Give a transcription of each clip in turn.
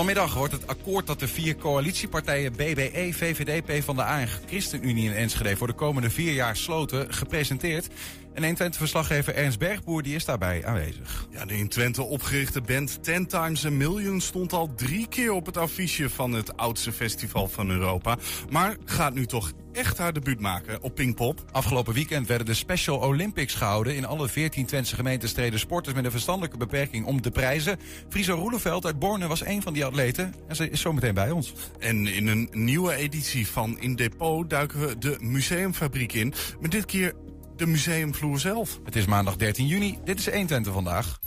Vanmiddag wordt het akkoord dat de vier coalitiepartijen BBE, VVD, PvdA en ChristenUnie in Enschede voor de komende vier jaar sloten gepresenteerd. En 120-verslaggever Ernst Bergboer die is daarbij aanwezig. Ja, de in Twente opgerichte band Ten Times a Million stond al drie keer op het affiche van het oudste festival van Europa. Maar gaat nu toch echt haar debuut maken op Pinkpop. Afgelopen weekend werden de Special Olympics gehouden. In alle 14 Twentse gemeenten streden sporters met een verstandelijke beperking om de prijzen. Friso Roeleveld uit Borne was een van die atleten en ze is zometeen bij ons. En in een nieuwe editie van In Depot duiken we de museumfabriek in. Met dit keer de museumvloer zelf. Het is maandag 13 juni. Dit is 120 vandaag.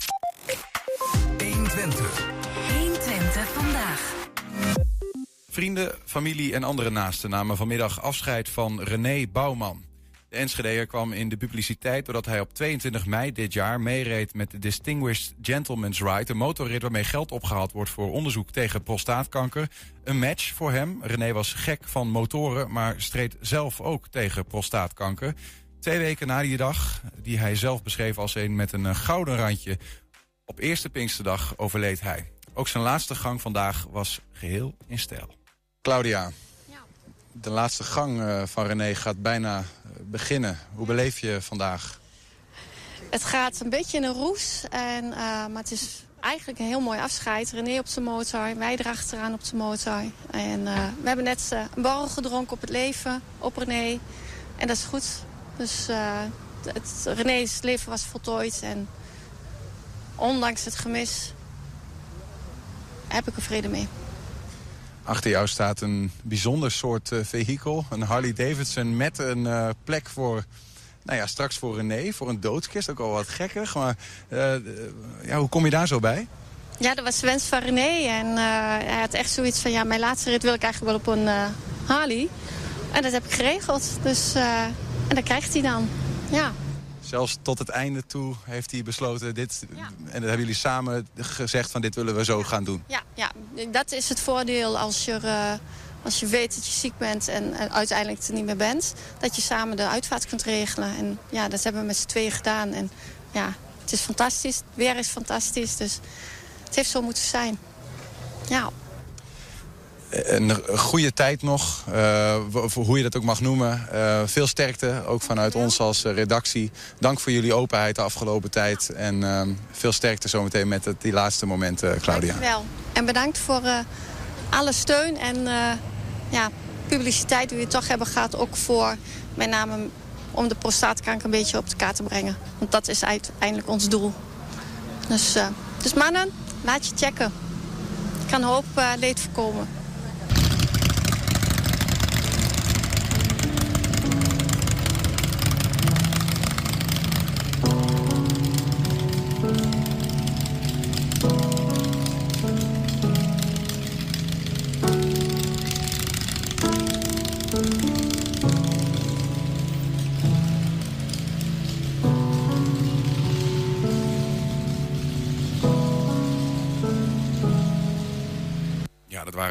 120. 120 vandaag. Vrienden, familie en andere naasten namen vanmiddag afscheid van René Bouwman. De Enschedeer kwam in de publiciteit doordat hij op 22 mei dit jaar meereed met de Distinguished Gentleman's Ride, een motorrit waarmee geld opgehaald wordt voor onderzoek tegen prostaatkanker. Een match voor hem. René was gek van motoren, maar streed zelf ook tegen prostaatkanker. Twee weken na die dag, die hij zelf beschreef als een met een eh, gouden randje, op eerste Pinksterdag overleed hij. Ook zijn laatste gang vandaag was geheel in stijl. Claudia, de laatste gang eh, van René gaat bijna eh, beginnen. Hoe beleef je vandaag? Het gaat een beetje in een roes, en, uh, maar het is eigenlijk een heel mooi afscheid. René op zijn motor, wij erachteraan op zijn motor. En uh, we hebben net uh, een borrel gedronken op het leven, op René. En dat is goed. Dus het, René's leven was voltooid. En ondanks het gemis heb ik er vrede mee. Achter jou staat een bijzonder soort uh, vehikel. Een Harley Davidson met een uh, plek voor... Nou ja, straks voor René, voor een doodskist. Ook al wat gekkig. Maar uh, ja, hoe kom je daar zo bij? Ja, dat was de wens van René. En hij had echt zoiets van... Ja, mijn laatste rit wil ik eigenlijk wel op een Harley. En dat heb ik geregeld. Dus, en dat krijgt hij dan. Ja. Zelfs tot het einde toe heeft hij besloten dit... Ja. En dat hebben jullie samen gezegd van dit willen we zo ja. gaan doen. Ja, ja, dat is het voordeel als je, uh, als je weet dat je ziek bent en, en, uiteindelijk er niet meer bent. Dat je samen de uitvaart kunt regelen. En ja, dat hebben we met z'n tweeën gedaan. En ja, het is fantastisch. Het weer is fantastisch. Dus het heeft zo moeten zijn. Ja. Een goede tijd nog, voor hoe je dat ook mag noemen. Uh, veel sterkte, ook vanuit ons als redactie. Dank voor jullie openheid de afgelopen tijd. En uh, veel sterkte zometeen met die laatste momenten, Claudia. Dankjewel. En bedankt voor alle steun en ja, publiciteit die we toch hebben gehad. Ook voor met name om de prostaatkanker een beetje op de kaart te brengen. Want dat is uiteindelijk ons doel. Dus, dus mannen, laat je checken. Ik kan hoop leed voorkomen.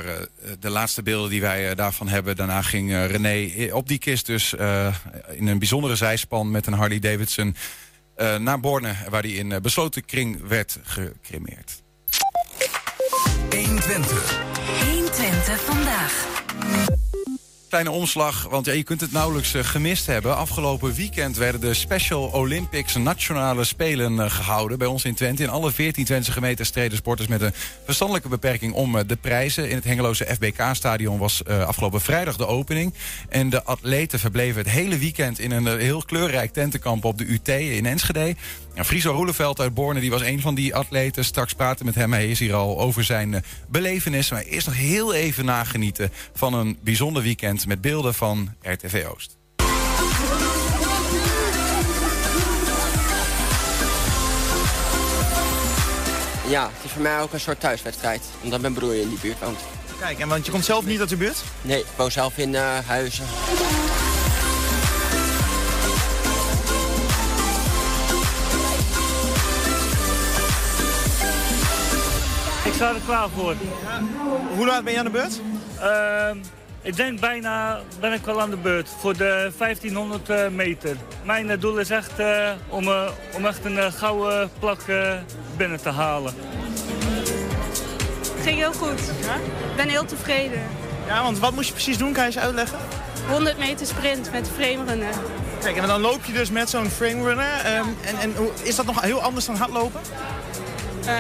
Waren de laatste beelden die wij daarvan hebben. Daarna ging René op die kist dus uh, in een bijzondere zijspan met een Harley Davidson uh, naar Borne, waar hij in besloten kring werd gecremeerd. 120. 120 vandaag. Kleine omslag, want ja, je kunt het nauwelijks uh, gemist hebben. Afgelopen weekend werden de Special Olympics nationale spelen uh, gehouden bij ons in Twente. In alle 14 Twentse gemeenten streden sporters met een verstandelijke beperking om uh, de prijzen. In het Hengeloze FBK-stadion was afgelopen vrijdag de opening. En de atleten verbleven het hele weekend in een heel kleurrijk tentenkamp op de UT in Enschede. Ja, Friso Roeleveld uit Borne die was een van die atleten. Straks praten met hem. Hij is hier al over zijn uh, belevenis. Maar eerst nog heel even nagenieten van een bijzonder weekend met beelden van RTV Oost. Ja, het is voor mij ook een soort thuiswedstrijd. Omdat mijn broer in die buurt woont. Kijk, en want je komt zelf niet uit de buurt? Nee, ik woon zelf in uh, Huizen. Ik sta er klaar voor. Ja. Hoe laat ben je aan de beurt? Uh, ik denk bijna ben ik wel aan de beurt voor de 1500 meter. Mijn doel is echt uh, om, uh, om echt een gouden plak binnen te halen. ging heel goed. Ik ben heel tevreden. Ja, want wat moest je precies doen? Kan je eens uitleggen? 100 meter sprint met framerunnen. Kijk, en dan loop je dus met zo'n framerunner. Ehm en en is dat nog heel anders dan hardlopen? Eh,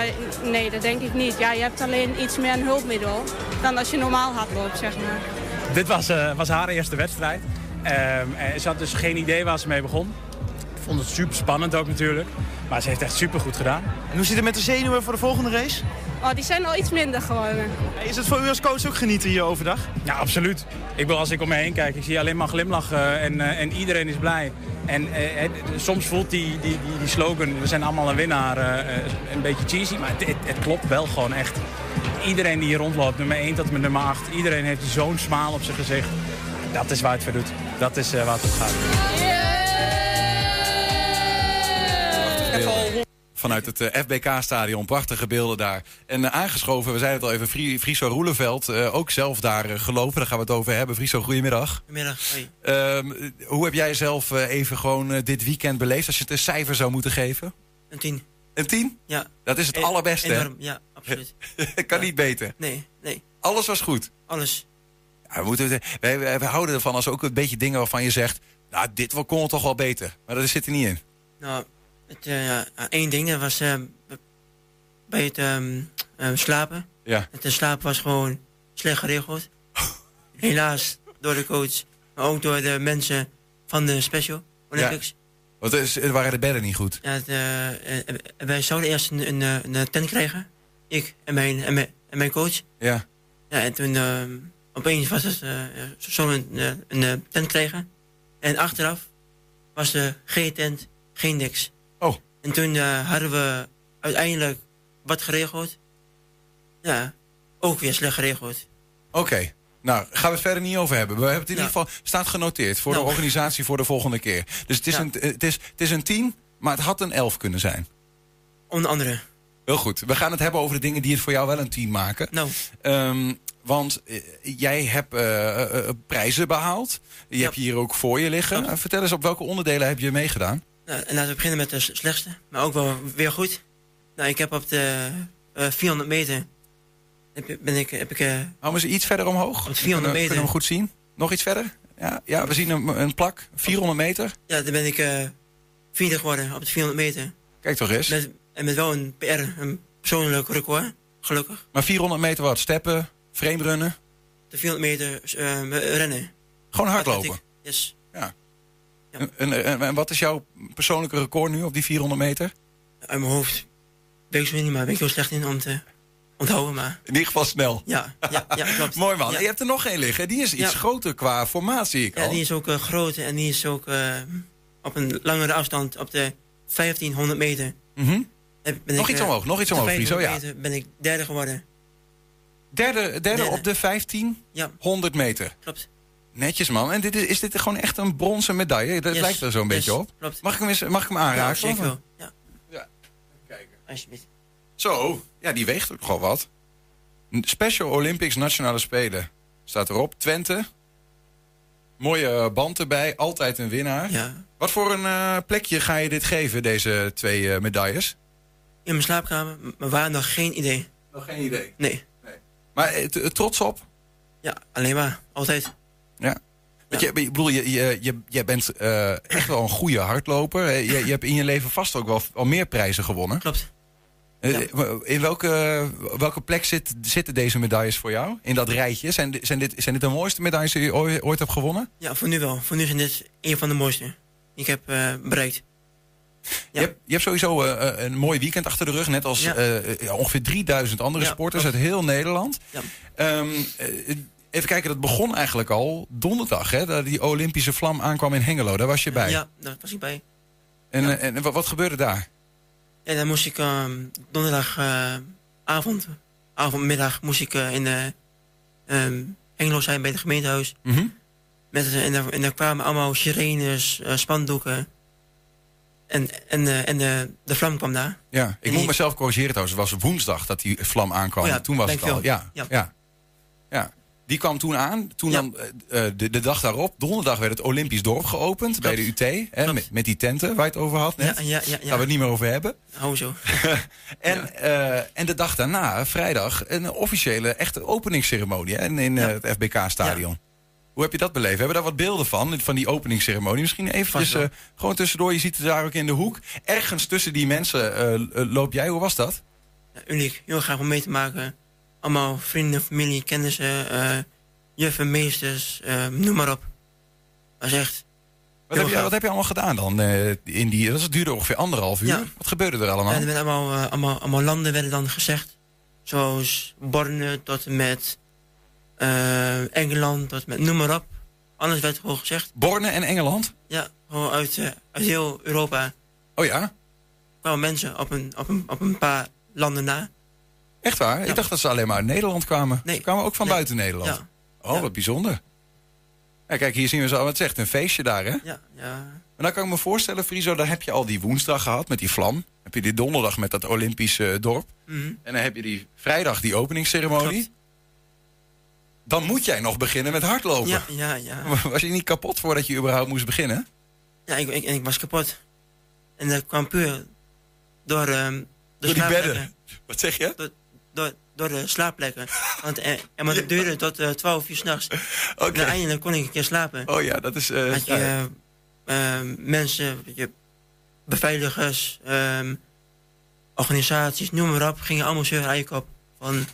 nee, dat denk ik niet. Ja, je hebt alleen iets meer een hulpmiddel dan als je normaal hardloopt, zeg maar. Dit was, eh, was haar eerste wedstrijd. Ehm, en ze had dus geen idee waar ze mee begon. Ik vond het super spannend ook natuurlijk. Maar ze heeft echt super goed gedaan. En hoe zit het met de zenuwen voor de volgende race? Oh, die zijn al iets minder geworden. Is het voor u als coach ook genieten hier overdag? Ja, absoluut. Ik wil als ik om me heen kijk, ik zie alleen maar glimlachen en, eh, en iedereen is blij. En eh, soms voelt die, die, die, die slogan, we zijn allemaal een winnaar, eh, eh, een beetje cheesy. Maar het, het, het klopt wel gewoon echt. Iedereen die hier rondloopt, nummer 1 tot en met nummer 8, iedereen heeft zo'n smaal op zijn gezicht. Dat is waar het voor doet. Dat is eh, waar het om gaat. Vanuit het eh, FBK-stadion, prachtige beelden daar. En eh, aangeschoven, we zeiden het al even, Fri- Friso Roeleveld, eh, ook zelf daar gelopen. Daar gaan we het over hebben. Friso, goedemiddag. Goedemiddag. Ehm, eh, hoe heb jij zelf even gewoon dit weekend beleefd? Als je het een cijfer zou moeten geven? Een tien. Een tien? Ja. Dat is het E- allerbeste? Enorm, ja, absoluut. kan niet beter. Nee, nee. Alles was goed. Alles. Ja, we, moeten, wij houden ervan als ook een beetje dingen waarvan je zegt... nou, dit kon toch wel beter. Maar dat zit er niet in. Nou, het, eh, ja, één ding, dat was eh, bij het ehm, eh, slapen. Ja. Het slapen was gewoon slecht geregeld. Helaas door de coach, maar ook door de mensen van de Special Olympics. Want is- waren de bedden niet goed. Ja. het, eh, eh, wij zouden eerst een, een, eh, een tent krijgen. Ik en mijn, en mijn, en mijn coach. Ja. Ja, en toen ehm, opeens was het, eh zo'n een, een, een eh, tent krijgen. En achteraf was er geen tent, geen niks. Oh. En toen eh, hadden we uiteindelijk wat geregeld. Ja, ook weer slecht geregeld. Oké. Nou, gaan we het verder niet over hebben. We hebben het in Ja. ieder geval staat genoteerd voor Nou. de organisatie voor de volgende keer. Dus het is, Ja. een, het, is, het is een 10, maar het had een 11 kunnen zijn. Onder andere. Heel goed. We gaan het hebben over de dingen die het voor jou wel een 10 maken. Nou, Ehm, want eh, jij hebt eh, prijzen behaald. Je hebt je hier ook voor je liggen. Eh, vertel eens, op welke onderdelen heb je meegedaan? Nou, en laten we beginnen met de slechtste, maar ook wel weer goed. Nou, ik heb op de eh, 400 meter. Heb, ben ik, heb ik, eh, Hou maar eens iets verder omhoog. Op 400 Kunnen we- meter. Kunnen we hem goed zien? Nog iets verder? Ja, ja we zien een, een plak. 400 meter. ja, dan ben ik eh vierde geworden op de 400 meter. Kijk toch eens. Met, en met wel een PR, een persoonlijk record, gelukkig. Maar 400 meter wat? Steppen? Framerunnen? De 400 meter eh, rennen. Gewoon hardlopen? Atletiek. Yes. En, en, wat is jouw persoonlijke record nu op die 400 meter? Uit mijn hoofd weet ik zo niet, maar ben ik heel slecht in om te onthouden. Maar In ieder geval snel. ja, ja, ja klopt. Mooi man. Ja. Je hebt er nog één liggen. Die is iets Ja. groter qua formaat, zie ik Ja, al. die is ook eh, groot en die is ook eh, op een langere afstand, op de 1500 meter. Heb- ben Nog ik, iets eh, omhoog, nog iets omhoog, Friso, 1500 ja. ben ik derde geworden. Derde, derde, Derde. op de 15, Ja, 100 meter. klopt. Netjes man. En dit is, is dit gewoon echt een bronzen medaille? Dat Yes, lijkt er zo'n yes, beetje op. Klopt. Mag ik hem, eens, mag ik hem Ja, aanraken? zeker wel. Ja, Ja. Kijken. alsjeblieft. Zo, ja, die weegt ook gewoon wat. Special Olympics Nationale Spelen. Staat erop. Twente. Mooie eh, band erbij. Altijd een winnaar. Ja. Wat voor een eh, plekje ga je dit geven, deze twee eh, medailles? In mijn slaapkamer, maar waar nog geen idee. Nog geen idee. Nee. Maar eh, t- trots op? Ja, alleen maar. Altijd. Ja. Want je, ik bedoel, je, je, je, jij bent eh, echt wel een goede hardloper. Je, je hebt in je leven vast ook wel al meer prijzen gewonnen. Klopt. Eh, In welke, welke plek zit, zitten deze medailles voor jou? In dat rijtje? Zijn, zijn, dit, zijn dit de mooiste medailles die je ooit, ooit hebt gewonnen? Ja, voor nu wel. Voor nu zijn dit een van de mooiste die ik heb eh, bereikt. Je, hebt, je hebt sowieso een mooi weekend achter de rug. Net als Ja. eh, ja, ongeveer 3000 andere Ja, sporters klopt. uit heel Nederland. Ja. Eh, even kijken, dat begon eigenlijk al donderdag. Hè, dat die Olympische vlam aankwam in Hengelo. Daar was je bij. Ja, daar was ik bij. En, eh, en wat, wat gebeurde daar? En dan moest ik ehm, donderdagavond, avond, avondmiddag, moest ik eh, in de ehm Engelo zijn bij het gemeentehuis. Mhm. Met, eh, en, daar, en daar kwamen allemaal sirenes, eh, spandoeken. En, en, eh, en de, de vlam kwam daar. Ja, ik En moet die- mezelf corrigeren trouwens. Het was woensdag dat die vlam aankwam. Oh ja, Toen was het al. Ja, ja. Ja. ja. Die kwam toen aan. Toen Ja. dan, eh, eh, de, de dag daarop, donderdag, werd het Olympisch dorp geopend bij de UT. Hè, met, met die tenten waar je het over had net. Ja, ja, ja, ja. Gaan we het niet meer over hebben. Hou zo. En, eh, en de dag daarna, vrijdag, een officiële echte openingsceremonie hè, in, in het FBK-stadion. Hoe heb je dat beleefd? We hebben daar wat beelden van, van die openingsceremonie. Misschien eventjes gewoon tussendoor. Je ziet het daar ook in de hoek. Ergens tussen die mensen loop jij. Hoe was dat? Uniek. Heel graag om mee te maken. Allemaal vrienden, familie, kennissen, eh juffen, meesters, eh, noem maar op. Dat is echt... Wat heb, je, wat heb je allemaal gedaan dan? eh, in die, dat duurde ongeveer anderhalf uur. Ja. Wat gebeurde er allemaal? En er werden allemaal, allemaal, allemaal landen werden dan gezegd. Zoals Borne tot en met Engeland, tot en met noem maar op. Alles werd gewoon gezegd. Borne en Engeland? Ja, gewoon uit, uit heel Europa Oh ja? kwamen mensen op een, op een, op een paar landen na. Echt waar? Ik dacht dat ze alleen maar uit Nederland kwamen. Nee. Ze kwamen ook van Nee. buiten Nederland. Oh, wat bijzonder. Ja, kijk, hier zien we zo. Wat zegt een feestje daar, hè? Ja, ja. Maar dan kan ik me voorstellen, Friso, daar heb je al die woensdag gehad met die vlam. Heb je die donderdag met dat Olympische dorp. Mhm. En dan heb je die vrijdag die openingsceremonie. Klopt. Dan moet jij nog beginnen met hardlopen. Ja, ja, ja. Was je niet kapot voordat je überhaupt moest beginnen? Ja, ik, ik, en ik was kapot. En dat kwam puur door, ehm de Door die bedden. Wat zeg je? Door, door, door de slaapplekken. Want eh, en, maar het duurde tot eh 12 uur s'nachts. Oké. En eindelijk kon ik een keer slapen. Oh ja, dat is... eh, Had je eh, eh, mensen, je, beveiligers, ehm, organisaties, noem maar op, gingen allemaal zeuren aan je kop. Van,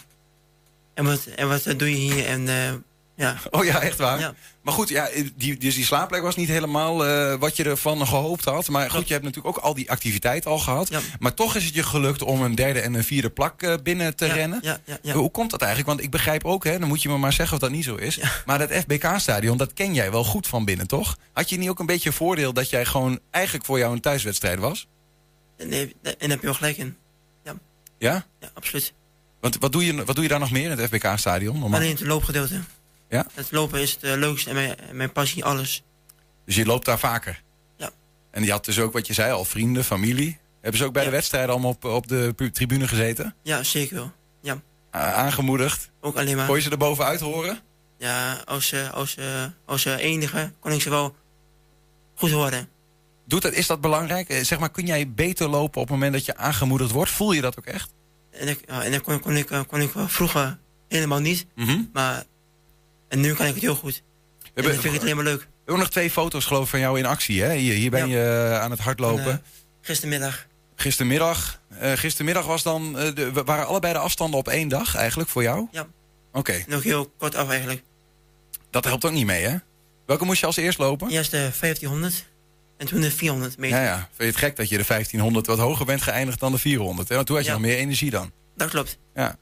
en wat, en wat doe je hier? En eh, ja. Oh ja, echt waar? Ja. Maar goed, ja, die, dus die slaapplek was niet helemaal eh, wat je ervan gehoopt had. Maar goed, je hebt natuurlijk ook al die activiteit al gehad. Ja. Maar toch is het je gelukt om een derde en een vierde plak eh, binnen te ja, rennen. Hoe komt dat eigenlijk? Want ik begrijp ook, hè, dan moet je me maar zeggen of dat niet zo is. Maar dat FBK-stadion, dat ken jij wel goed van binnen, toch? Had je niet ook een beetje voordeel dat jij gewoon eigenlijk voor jou een thuiswedstrijd was? Nee, en daar heb je wel gelijk in. Ja? Ja, absoluut. Want wat doe je, wat doe je daar nog meer in het FBK-stadion? Alleen het loopgedeelte. Ja? Het lopen is het eh, leukste en mijn, mijn passie, alles. Dus je loopt daar vaker? Ja. En je had dus ook, wat je zei al, vrienden, familie. Hebben ze ook bij Ja. de wedstrijden allemaal op, op de tribune gezeten? Ja, zeker wel. Ja, aangemoedigd? ook alleen maar. Kon je ze er bovenuit horen? Ja, als, als, als enige kon ik ze wel goed horen. Doet dat, is dat belangrijk? Eh, Zeg maar, kun jij beter lopen op het moment dat je aangemoedigd wordt? Voel je dat ook echt? En, ik, en dat kon, kon, ik, eh, kon ik vroeger helemaal niet. Mhm. Maar en nu kan ik het heel goed. We En hebben, vind ik het helemaal leuk. we hebben nog twee foto's geloof ik van jou in actie. Hè? Hier, hier ben Ja. je eh, aan het hardlopen. En, eh, gistermiddag. Gistermiddag. eh, gistermiddag was dan, eh, de, waren allebei de afstanden op één dag eigenlijk voor jou? Ja. Oké, ook heel kort af eigenlijk. dat helpt ook niet mee hè? Welke moest je als eerst lopen? Eerst de 1500 en toen de 400 meter. Ja, ja. Vind je het gek dat je de 1500 wat hoger bent geëindigd dan de 400? Hè? Want toen had je Ja. nog meer energie dan. Dat klopt. Ja.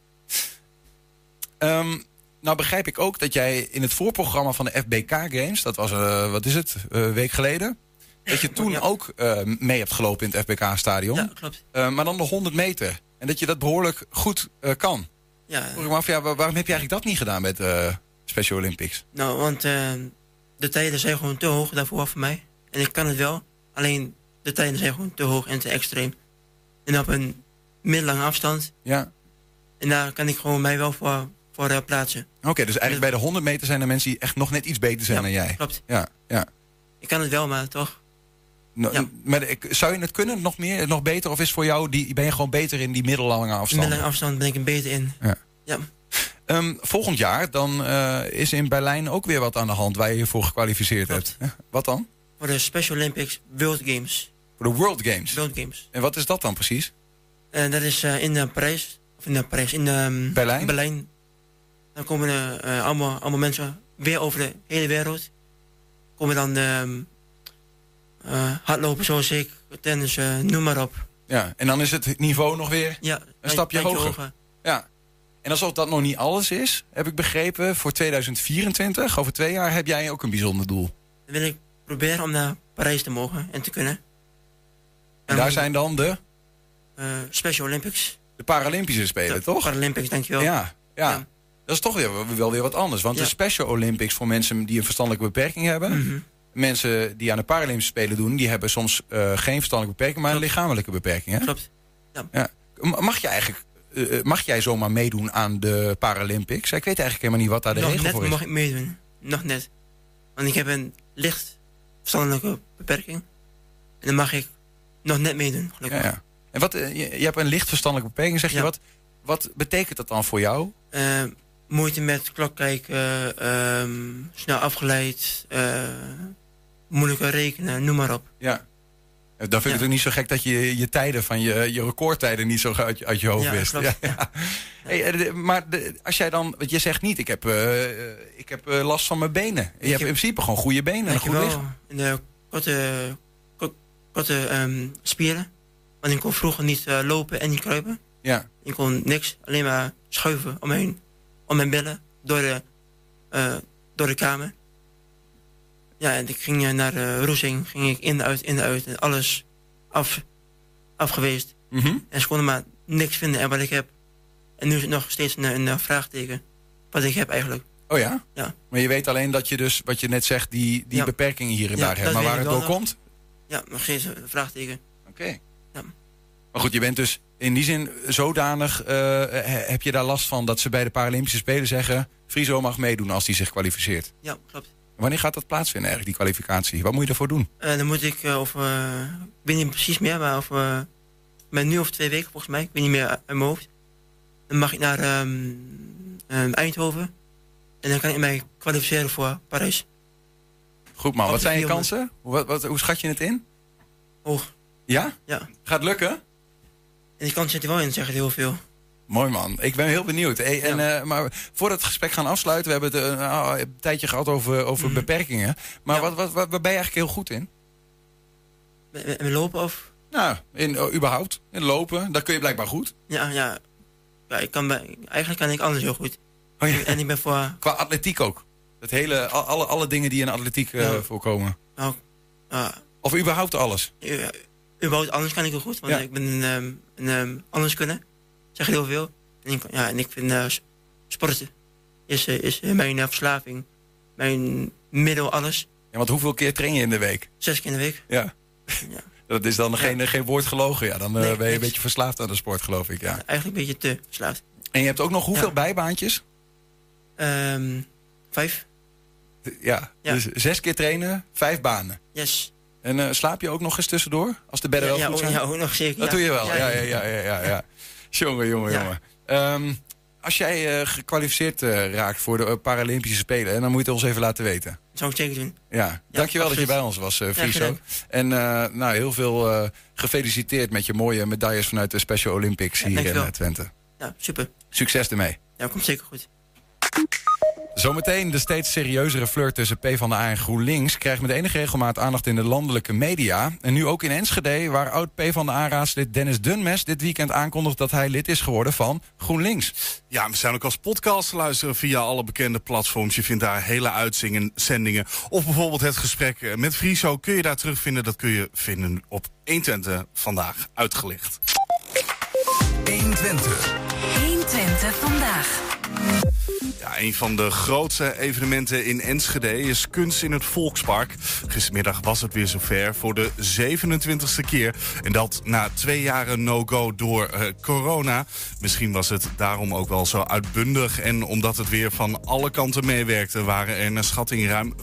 Ehm, nou begrijp ik ook dat jij in het voorprogramma van de FBK Games, dat was, eh, wat is het, Eh, een week geleden, dat je toen Ja. ook eh, mee hebt gelopen in het FBK-stadion. Ja, klopt. maar dan de 100 meter. En dat je dat behoorlijk goed eh, kan. Ja, Vroeg me af, ja, waar- waarom heb je eigenlijk dat niet gedaan met eh, Special Olympics? nou, want eh, de tijden zijn gewoon te hoog daarvoor voor mij. En ik kan het wel. Alleen de tijden zijn gewoon te hoog en te extreem. En op een middellange afstand. Ja. En daar kan ik gewoon mij wel voor, voor eh, plaatsen. Oké, dus eigenlijk bij de 100 meter zijn er mensen die echt nog net iets beter zijn Ja, dan jij. Klopt. Ja, ja. Ik kan het wel, maar toch. No- Ja. Maar ik- zou je het kunnen, nog meer, nog beter? Of is voor jou, die, ben je gewoon beter in die middellange afstand? middellange afstand ben ik er beter in. Ja. Ja. Ehm, volgend jaar dan eh, is in Berlijn ook weer wat aan de hand waar je je voor gekwalificeerd Klopt. hebt. Wat dan? Voor de Special Olympics World Games. Voor de World Games. World Games. En wat is dat dan precies? En dat is eh, in de Parijs. Of in de Parijs. In de, Berlijn? Berlijn. Dan komen er eh, allemaal, allemaal mensen weer over de hele wereld. Komen dan ehm, eh, hardlopen zoals ik, tennis, eh, noem maar op. Ja, en dan is het niveau nog weer Ja, een stapje hoger. Ja. En alsof dat nog niet alles is, heb ik begrepen, voor 2024, over twee jaar, heb jij ook een bijzonder doel. Dan wil ik proberen om naar Parijs te mogen en te kunnen. En daar zijn dan de, Special Olympics. de Paralympische Spelen, De toch? Paralympics, dankjewel. Ja, ja. Ja. Dat is toch weer, wel weer wat anders. Want Ja. de Special Olympics voor mensen die een verstandelijke beperking hebben. Mhm. Mensen die aan de Paralympische Spelen doen, die hebben soms eh, geen verstandelijke beperking, maar een lichamelijke beperking. Hè? Klopt. Ja. Mag je eigenlijk eh, mag jij zomaar meedoen aan de Paralympics? Ik weet eigenlijk helemaal niet wat daar de Nog regel net voor is. mag ik meedoen. Nog net. Want ik heb een licht verstandelijke beperking. En dan mag ik nog net meedoen, gelukkig. Ja, ja. En wat, eh, je, je hebt een licht verstandelijke beperking, zeg je. Wat, wat betekent dat dan voor jou? Eh, moeite met klok kijken, ehm, snel afgeleid, eh, moeilijker rekenen, noem maar op. Ja. Dan vind ik het ook niet zo gek dat je je tijden van je, je recordtijden niet zo uit, je- uit je hoofd Ja, wist. klopt, Hey, eh, maar de- als jij dan, want je zegt niet, ik heb, eh, eh, ik heb eh, last van mijn benen. Je hebt in principe gewoon goede benen en goed lichaam. Korte, ko- korte ehm, spieren. Want ik kon vroeger niet eh, lopen en niet kruipen. Ja. Ik kon niks, alleen maar schuiven om, mijn, om mijn billen door de, eh, door de kamer. Ja, en ik ging eh, naar de Roesing, ging ik in en uit, in en uit. En alles af, afgeweest. Mhm. En ze konden maar niks vinden en wat ik heb. En nu is het nog steeds een, een eh, vraagteken. Wat ik heb eigenlijk. Oh ja? Ja. Maar je weet alleen dat je dus, wat je net zegt, die, die Ja. beperkingen hier en Ja, daar hebt. Maar waar het door nog. komt? Ja, nog steeds een vraagteken. Oké. Ja. Maar goed, je bent dus in die zin zodanig, eh, he- heb je daar last van dat ze bij de Paralympische Spelen zeggen, Friso mag meedoen als hij zich kwalificeert. Ja, klopt. Wanneer gaat dat plaatsvinden eigenlijk, die kwalificatie? Wat moet je daarvoor doen? Eh, dan moet ik, eh, of, ik weet niet precies meer, maar of, met nu of twee weken volgens mij, ik weet niet meer uit mijn hoofd. Dan mag ik naar ehm, ehm, Eindhoven. En dan kan ik mij kwalificeren voor Parijs. Goed man, wat zijn je 400. kansen? Hoe, wat, wat- hoe schat je het in? Hoog. Ja? Ja. Gaat lukken? En die kans zit er wel in, zeg ik heel veel. Mooi man, ik ben heel benieuwd. Hey, en, eh, maar we het gesprek gaan afsluiten, we hebben het eh, nou, een tijdje gehad over, over Mhm. beperkingen. Maar wat, wat, wat, waar ben je eigenlijk heel goed in? Lopen of? Nou, in, oh, überhaupt. In lopen, dat kun je blijkbaar goed. Ja, ja. ja ik kan eigenlijk kan ik alles heel goed. Oh, ja. En ik ben voor... Qua atletiek ook. Het hele, al- alle, alle dingen die in atletiek eh, voorkomen. Nou, Of überhaupt alles. Überhaupt anders kan ik heel goed. Want Ja. ik ben een, ehm, een ehm, anders kunnen. Zeg heel veel. En ik, ja, en ik vind s- sporten is, eh, is eh, mijn eh, verslaving. Mijn middel, alles. Ja, want hoeveel keer train je in de week? Zes keer in de week. Ja. Ja. Dat is dan geen, geen woord gelogen. Ja, dan Nee, ben je een beetje verslaafd aan de sport, geloof ik. Ja. Eigenlijk een beetje te verslaafd. En je hebt ook nog hoeveel bijbaantjes? Ehm, vijf. Ja, Ja. dus zes keer trainen, vijf banen. Yes. En eh, slaap je ook nog eens tussendoor? Als de bedden Ja, wel ja, goed ook- zijn? ja, ook nog zeker. Dat ja. doe je wel, ja, Ja, ja, ja, ja, ja. ja. jongen, jongen, Ja. jongen. Ehm, als jij eh, gekwalificeerd eh, raakt voor de Paralympische Spelen, en dan moet je het ons even laten weten. Zou ik zeker doen. Ja, dankjewel dat je absoluut. bij ons was, Ja, Friso. gedaan. en nou, heel veel gefeliciteerd met je mooie medailles vanuit de Special Olympics Ja, hier in Twente. Ja, super. Succes ermee. Ja, komt zeker goed. Zometeen de steeds serieuzere flirt tussen PvdA en GroenLinks... krijgt met enige regelmaat aandacht in de landelijke media. En nu ook in Enschede, waar oud PvdA-raadslid Dennis Dunmes... dit weekend aankondigt dat hij lid is geworden van GroenLinks. Ja, we zijn ook als podcast te luisteren via alle bekende platforms. Je vindt daar hele uitzendingen. Of bijvoorbeeld het gesprek eh, met Friso kun je daar terugvinden. Dat kun je vinden op 120 vandaag uitgelicht. 120. 120 vandaag. Een van de grootste evenementen in Enschede is kunst in het Volkspark. Gistermiddag was het weer zover voor de 27e keer. En dat na twee jaren no-go door eh, corona. Misschien was het daarom ook wel zo uitbundig. En omdat het weer van alle kanten meewerkte... waren er naar schatting ruim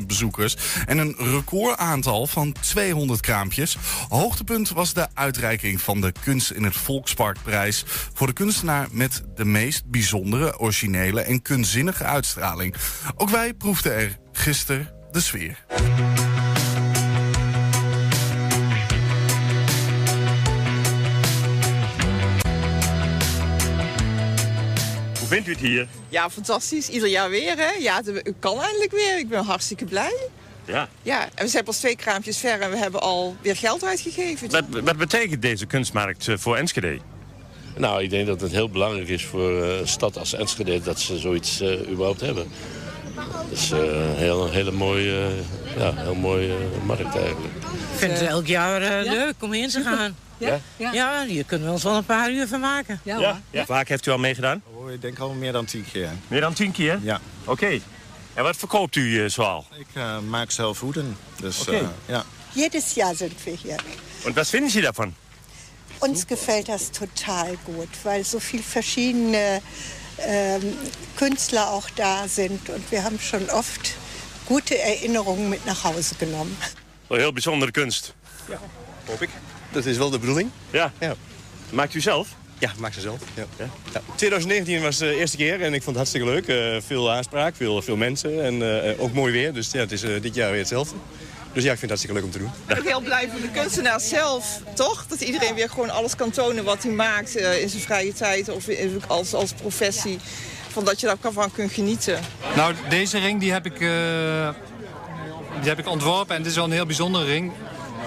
25.000 bezoekers. En een recordaantal van 200 kraampjes. Hoogtepunt was de uitreiking van de Kunst in het Volksparkprijs... voor de kunstenaar met de meest bijzondere, originele en kunstzinnige uitstraling. Ook wij proefden er gisteren de sfeer. Hoe vindt u het hier? Ja, fantastisch. Ieder jaar weer, hè? Ja, het het kan eindelijk weer. Ik ben hartstikke blij. Ja. Ja, en we zijn pas twee kraampjes ver en we hebben al weer geld uitgegeven. Wat, wat betekent deze kunstmarkt eh, voor Enschede? Nou, ik denk dat het heel belangrijk is voor eh, een stad als Enschede dat ze zoiets eh, überhaupt hebben. Dat is eh, een heel, hele mooie, ja, heel mooie markt eigenlijk. Ik vind het elk jaar eh, leuk om in te gaan. Ja? Ja, hier kunnen we ons wel een paar uur van maken. Ja? Vaak heeft u al meegedaan? Oh, ik denk al meer dan tien keer. Meer dan tien keer? Ja. Oké. En wat verkoopt u eh, zoal? Ik eh, maak zelf hoeden. Dus Oké. eh, ja. Jedes Jahr sind wir hier. En wat vinden Sie daarvan? Uns gefällt das total gut, weil so viele verschiedene ähm, Künstler auch da sind. Und wir haben schon oft gute Erinnerungen mit nach Hause genommen. Wel heel bijzondere kunst. Ja, hoop ik. Dat is wel de bedoeling. Ja. ja. Maakt u zelf? Ja, maak ze zelf. Ja. Ja. 2019 was de eerste keer en ik vond het hartstikke leuk. Eh, veel aanspraak, veel, veel mensen en eh, ook mooi weer. Dus ja, het is eh, dit jaar weer hetzelfde. Dus ja, ik vind het hartstikke leuk om te doen. Ik ben ook heel blij voor de kunstenaar zelf, toch? Dat iedereen weer gewoon alles kan tonen wat hij maakt eh, in zijn vrije tijd of als, als professie. Van dat je daarvan kunt genieten. Nou, deze ring die heb, ik, eh, die heb ik ontworpen en dit is wel een heel bijzondere ring.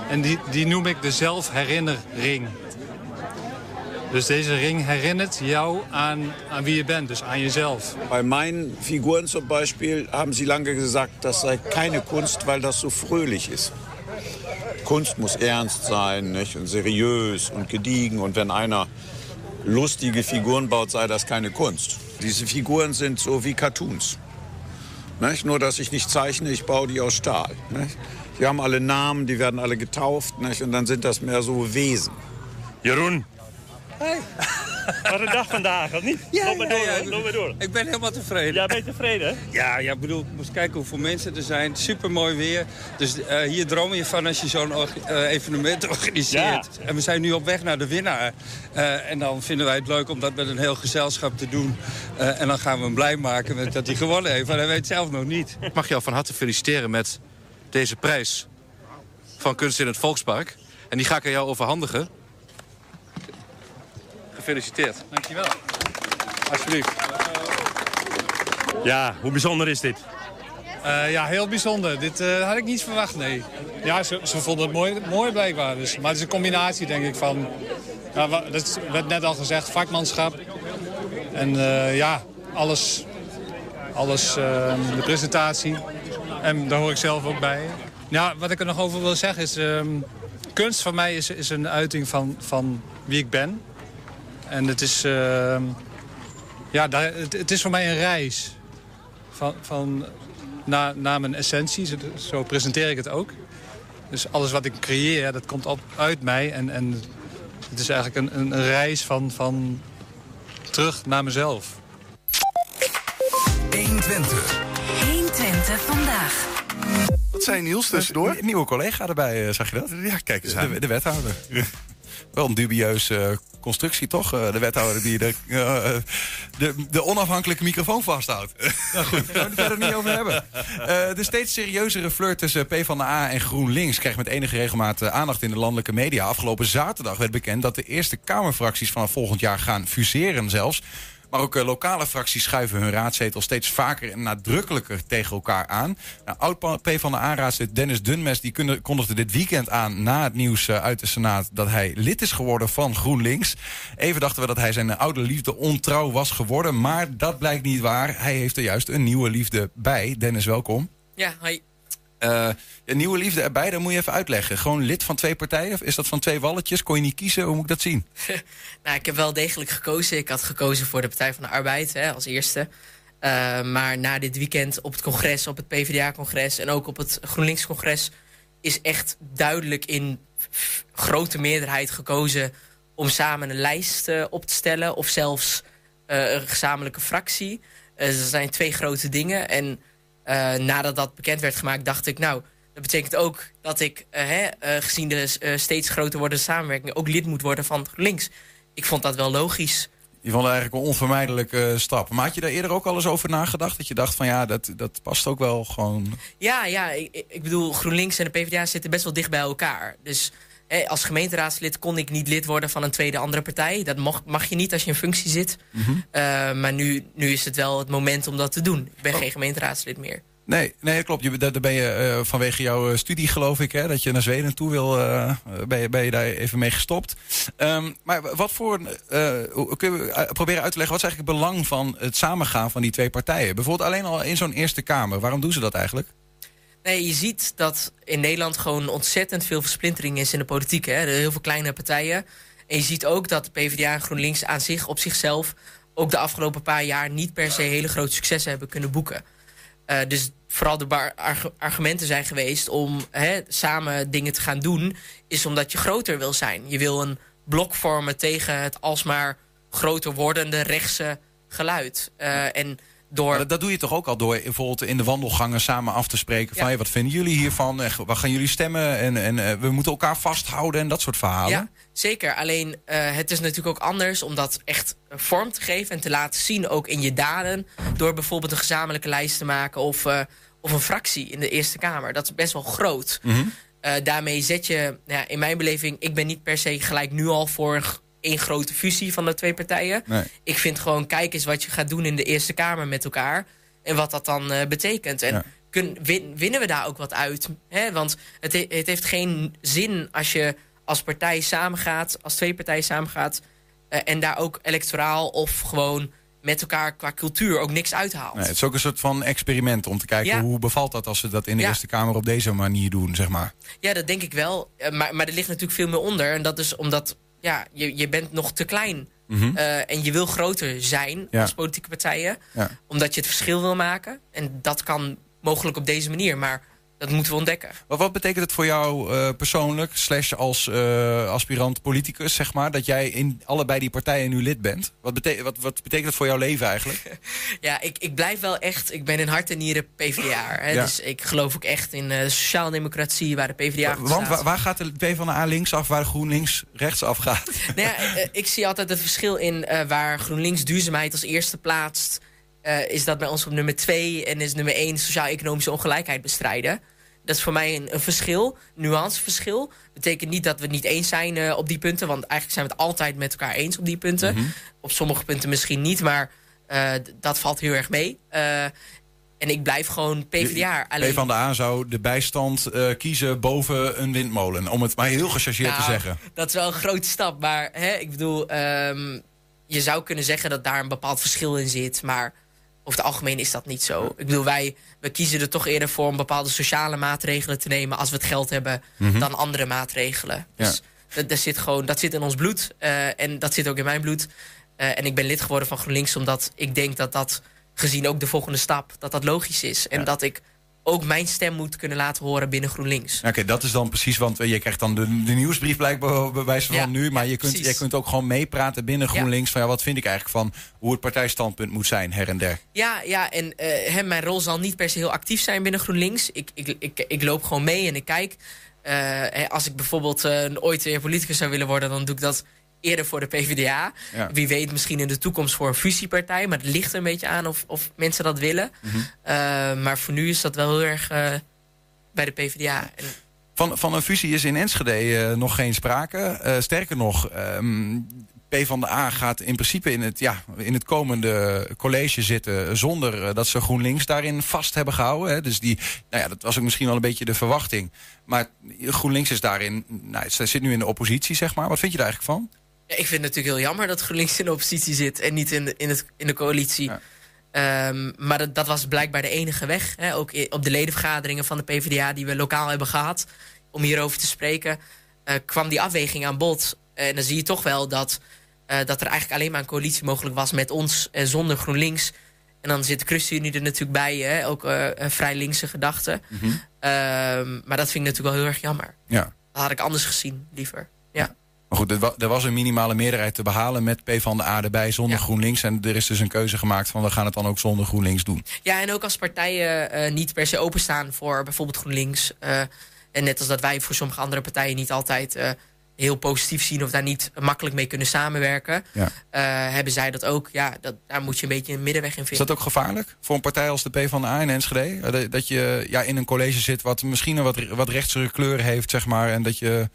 En die, die noem ik de zelfherinnerring. Dus deze ring herinnert jou aan, aan wie je bent, dus aan jezelf. Bei meinen Figuren zum Beispiel haben sie lange gesagt, das sei keine Kunst, weil das so fröhlich ist. Kunst muss ernst sein nicht? und seriös und gediegen. Und wenn einer lustige Figuren baut, sei das keine Kunst. Diese Figuren sind so wie Cartoons. Nicht? Nur, dass ich nicht zeichne, ich baue die aus Stahl. Nicht? Die haben alle Namen, die werden alle getauft. Nicht? Und dann sind das mehr so Wesen. Jeroen. Wat een dag vandaag, of niet? Ja, loop maar door, ja, hoor. loop maar door. Ik ben helemaal tevreden. Ja, ben je tevreden? Ja, ja, ik bedoel, ik moest kijken hoeveel mensen er zijn. Super mooi weer. Dus eh, hier droom je van als je zo'n eh, evenement organiseert. En we zijn nu op weg naar de winnaar. Eh, en dan vinden wij het leuk om dat met een heel gezelschap te doen. Eh, en dan gaan we hem blij maken met dat hij gewonnen heeft. Maar hij weet zelf nog niet. Ik mag jou van harte feliciteren met deze prijs van Kunst in het Volkspark. En die ga ik aan jou overhandigen. Gefeliciteerd. Dankjewel. Alsjeblieft. Ja, hoe bijzonder is dit? Eh, ja, heel bijzonder. Dit eh, had ik niet verwacht, nee. Ja, ze, ze vonden het mooi, mooi blijkbaar. Dus, maar het is een combinatie, denk ik, van... Ja, dat werd net al gezegd, vakmanschap. En eh, ja, alles. Alles, eh, de presentatie. En daar hoor ik zelf ook bij. Ja, wat ik er nog over wil zeggen is... ehm, kunst voor mij is, is een uiting van, van wie ik ben. En het is... ehm, ja, daar, het, het is voor mij een reis. Van, van naar, naar mijn essentie. Zo, zo presenteer ik het ook. Dus alles wat ik creëer, dat komt op, uit mij. En, en het is eigenlijk een, een, een reis van, van terug naar mezelf. 120. 120 vandaag. Wat zei Niels tussendoor? Een nieuwe collega erbij, eh, zag je dat? Ja, kijk eens aan. De, de wethouder. Wel een dubieuze constructie, toch? Eh, De wethouder die de, eh, de, de onafhankelijke microfoon vasthoudt. Nou goed, daar gaan we het verder niet over hebben. Eh, de steeds serieuzere flirt tussen PvdA en GroenLinks... krijgt met enige regelmaat aandacht in de landelijke media. Afgelopen zaterdag werd bekend dat de eerste Kamerfracties... vanaf volgend jaar gaan fuseren zelfs. Maar ook eh, lokale fracties schuiven hun raadzetel steeds vaker en nadrukkelijker tegen elkaar aan. Nou, oud PvdA-raadslid Dennis Dunmes die kondigde dit weekend aan na het nieuws eh, uit de Senaat dat hij lid is geworden van GroenLinks. Even dachten we dat hij zijn oude liefde ontrouw was geworden, maar dat blijkt niet waar. Hij heeft er juist een nieuwe liefde bij. Dennis, welkom. Ja, hi. Eh, een nieuwe liefde erbij, dat moet je even uitleggen. Gewoon lid van twee partijen? Of is dat van twee walletjes? Kon je niet kiezen? Hoe moet ik dat zien? Nou, ik heb wel degelijk gekozen. Ik had gekozen voor de Partij van de Arbeid hè, als eerste. Eh, maar na dit weekend op het congres, op het PvdA-congres en ook op het GroenLinks-congres... is echt duidelijk in grote meerderheid gekozen om samen een lijst eh, op te stellen. Of zelfs een gezamenlijke fractie. Eh dat zijn twee grote dingen. En nadat dat bekend werd gemaakt, dacht ik... nou, dat betekent ook dat ik, eh, hè, eh, gezien de eh, steeds groter wordende samenwerking... ook lid moet worden van GroenLinks. Ik vond dat wel logisch. Je vond het eigenlijk een onvermijdelijke stap. Maar had je daar eerder ook al eens over nagedacht? Dat je dacht van ja, dat, dat past ook wel gewoon... Ja, ja ik, ik bedoel, GroenLinks en de PvdA zitten best wel dicht bij elkaar. Dus eh, als gemeenteraadslid kon ik niet lid worden van een tweede andere partij. Dat mag, mag je niet als je in functie zit. Eh, maar nu, nu is het wel het moment om dat te doen. Ik ben geen gemeenteraadslid meer. Nee, nee, dat klopt. Je, daar ben je eh, vanwege jouw studie, geloof ik, hè, dat je naar Zweden toe wil, ben, je, ben je daar even mee gestopt. Ehm, maar wat voor, kun je eh, proberen uit te leggen, wat is eigenlijk het belang van het samengaan van die twee partijen? Bijvoorbeeld alleen al in zo'n Eerste Kamer. Waarom doen ze dat eigenlijk? Nee, je ziet dat in Nederland gewoon ontzettend veel versplintering is in de politiek. Hè? Er heel veel kleine partijen. En je ziet ook dat de PvdA en GroenLinks aan zich, op zichzelf... ook de afgelopen paar jaar niet per se hele grote successen hebben kunnen boeken. Eh, dus vooral de argumenten zijn geweest om hè, samen dingen te gaan doen... is omdat je groter wil zijn. Je wil een blok vormen tegen het alsmaar groter wordende rechtse geluid. Eh, en door... Dat, dat doe je toch ook al door bijvoorbeeld in de wandelgangen samen af te spreken. Van hey, wat vinden jullie hiervan? En waar gaan jullie stemmen? En, en eh, we moeten elkaar vasthouden en dat soort verhalen. Ja, zeker. Alleen eh, het is natuurlijk ook anders om dat echt vorm te geven en te laten zien, ook in je daden. Door bijvoorbeeld een gezamenlijke lijst te maken of, eh, of een fractie in de Eerste Kamer. Dat is best wel groot. Mhm. Eh, daarmee zet je, nou ja, in mijn beleving, ik ben niet per se gelijk nu al voor één grote fusie van de twee partijen. Nee. Ik vind gewoon, kijk eens wat je gaat doen in de Eerste Kamer met elkaar. En wat dat dan eh, betekent. En kun, win- winnen we daar ook wat uit? Hè? Want het, he- het heeft geen zin als je als partij samengaat, als twee partijen samengaat. eh, en daar ook electoraal of gewoon met elkaar qua cultuur ook niks uithaalt. Nee, het is ook een soort van experiment om te kijken Ja. hoe bevalt dat als we dat in de Ja. Eerste Kamer op deze manier doen, zeg maar. Ja, dat denk ik wel. Eh, maar, maar er ligt natuurlijk veel meer onder. En dat is omdat ja, je, je bent nog te klein. Mhm. Eh, en je wil groter zijn Ja. als politieke partijen. Ja. Omdat je het verschil wil maken. En dat kan mogelijk op deze manier. Maar dat moeten we ontdekken. Wat, wat betekent het voor jou eh, persoonlijk, slash als eh, aspirant politicus, zeg maar, dat jij in allebei die partijen nu lid bent? Wat, wat, wat betekent het voor jouw leven eigenlijk? Ja, ik, ik blijf wel echt... Ik ben in hart en nieren PvdA. Hè, Ja. Dus ik geloof ook echt in eh sociaaldemocratie... waar de PvdA Want wa- waar gaat de PvdA links af, waar GroenLinks rechts af gaat? Nou ja, ik zie altijd het verschil in waar GroenLinks duurzaamheid als eerste plaatst. is dat bij ons op nummer twee en is nummer één sociaal-economische ongelijkheid bestrijden. Dat is voor mij een, een verschil, nuanceverschil. Betekent niet dat we het niet eens zijn eh, op die punten, want eigenlijk zijn we het altijd met elkaar eens op die punten. Mhm. Op sommige punten misschien niet, maar eh, dat valt heel erg mee. Eh, en ik blijf gewoon PvdA. Alleen, PvdA zou de bijstand kiezen boven een windmolen, om het maar heel gechargeerd te Nou, zeggen. Dat is wel een grote stap. Maar hè, ik bedoel, ehm, je zou kunnen zeggen dat daar een bepaald verschil in zit. Maar over het algemeen is dat niet zo. Ik bedoel, wij we kiezen er toch eerder voor om bepaalde sociale maatregelen te nemen als we het geld hebben Mhm. dan andere maatregelen. Dus dat, dat zit gewoon, dat zit in ons bloed. eh, en dat zit ook in mijn bloed. Eh, en ik ben lid geworden van GroenLinks omdat ik denk dat dat, gezien ook de volgende stap, dat dat logisch is. En dat ik ook mijn stem moet kunnen laten horen binnen GroenLinks. Oké, dat is dan precies, want eh, je krijgt dan de, de nieuwsbrief blijkbaar bij wijze van Ja, nu. Maar je, kunt, precies. je kunt ook gewoon meepraten binnen Ja. GroenLinks. Van ja, wat vind ik eigenlijk van hoe het partijstandpunt moet zijn, her en der. Ja, ja en eh, hè, mijn rol zal niet per se heel actief zijn binnen GroenLinks. Ik, ik, ik, ik loop gewoon mee en ik kijk. Eh, als ik bijvoorbeeld ooit weer politicus zou willen worden, dan doe ik dat eerder voor de PvdA. Ja. Wie weet misschien in de toekomst voor een fusiepartij. Maar het ligt er een beetje aan of, of mensen dat willen. Mhm. Eh, maar voor nu is dat wel heel erg eh, bij de PvdA. En, Van, van een fusie is in Enschede eh, nog geen sprake. Sterker nog, ehm PvdA gaat in principe in het, ja, in het komende college zitten... zonder dat ze GroenLinks daarin vast hebben gehouden. Hè. Dus die, nou ja, dat was ook misschien wel een beetje de verwachting. Maar GroenLinks is daarin, nou, zit nu in de oppositie, zeg maar. Wat vind je daar eigenlijk van? Ja, ik vind het natuurlijk heel jammer dat GroenLinks in de oppositie zit en niet in de, in het, in de coalitie. Ehm, maar dat, dat was blijkbaar de enige weg. Hè? Ook op de ledenvergaderingen van de PvdA die we lokaal hebben gehad, om hierover te spreken, eh, kwam die afweging aan bod. En dan zie je toch wel dat, eh, dat er eigenlijk alleen maar een coalitie mogelijk was met ons en zonder GroenLinks. En dan zit de ChristenUnie er natuurlijk bij, hè? ook eh, vrij linkse gedachte. Ehm, maar dat vind ik natuurlijk wel heel erg jammer. Ja. Dat had ik anders gezien, liever. Maar goed, er, wa- er was een minimale meerderheid te behalen met PvdA erbij zonder GroenLinks. En er is dus een keuze gemaakt van we gaan het dan ook zonder GroenLinks doen. Ja, en ook als partijen eh, niet per se openstaan voor bijvoorbeeld GroenLinks. eh, en net als dat wij voor sommige andere partijen niet altijd eh, heel positief zien of daar niet makkelijk mee kunnen samenwerken, Ja. hebben zij dat ook. Ja, dat, daar moet je een beetje een middenweg in Is vinden. dat ook gevaarlijk voor een partij als de PvdA in Enschede? Dat- Dat je ja, in een college zit wat misschien een wat, wat rechtsere kleur heeft, zeg maar. En dat je,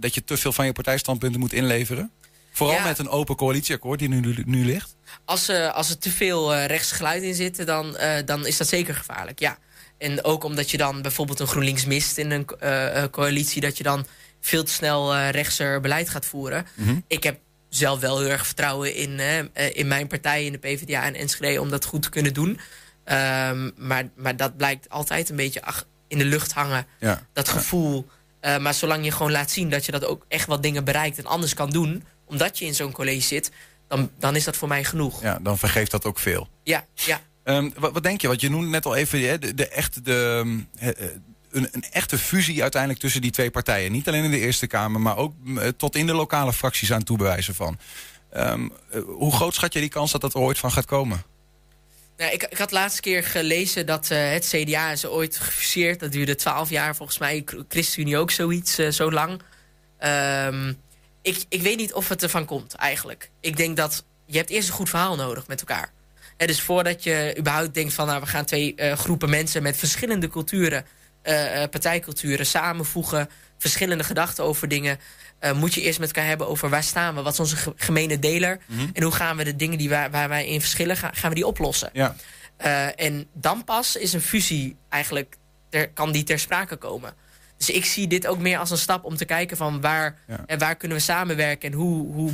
dat je te veel van je partijstandpunten moet inleveren? Vooral Ja. met een open coalitieakkoord die nu, nu ligt. Als, eh, als er te veel eh rechts geluid in zit, dan, eh, dan is dat zeker gevaarlijk. Ja. En ook omdat je dan bijvoorbeeld een GroenLinks mist in een coalitie, dat je dan veel te snel rechtser beleid gaat voeren. Mhm. Ik heb zelf wel heel erg vertrouwen in, in mijn partij, in de PvdA en Enschede, om dat goed te kunnen doen. Ehm, maar, maar dat blijkt altijd een beetje ach, in de lucht hangen. Ja. Dat gevoel. Eh, maar zolang je gewoon laat zien dat je dat ook echt wat dingen bereikt en anders kan doen, omdat je in zo'n college zit, dan, dan is dat voor mij genoeg. Ja, dan vergeeft dat ook veel. Ja, ja. Ehm, wat, wat denk je? Want je noemde net al even hè, de, de, echt de, ehm, eh, een, een echte fusie uiteindelijk tussen die twee partijen. Niet alleen in de Eerste Kamer, maar ook eh, tot in de lokale fracties aan toebewijzen van. Ehm, eh, hoe groot schat je die kans dat dat er ooit van gaat komen? Nou, ik, ik had laatste keer gelezen dat eh, het CDA is ooit gefuseerd. Dat duurde twaalf jaar volgens mij. ChristenUnie ook zoiets, eh, zo lang. Ehm, ik, ik weet niet of het ervan komt eigenlijk. Ik denk dat je hebt eerst een goed verhaal nodig met elkaar. Hè, dus voordat je überhaupt denkt van... nou, we gaan twee eh, groepen mensen met verschillende culturen... partijculturen samenvoegen... verschillende gedachten over dingen... eh, moet je eerst met elkaar hebben over waar staan we... wat is onze ge- gemene deler... Mhm. en hoe gaan we de dingen die waar, waar wij in verschillen... Gaan, gaan we die oplossen. Ja. Eh, en dan pas is een fusie eigenlijk... Ter, kan die ter sprake komen. Dus ik zie dit ook meer als een stap om te kijken van waar, Ja. en waar kunnen we samenwerken en hoe, hoe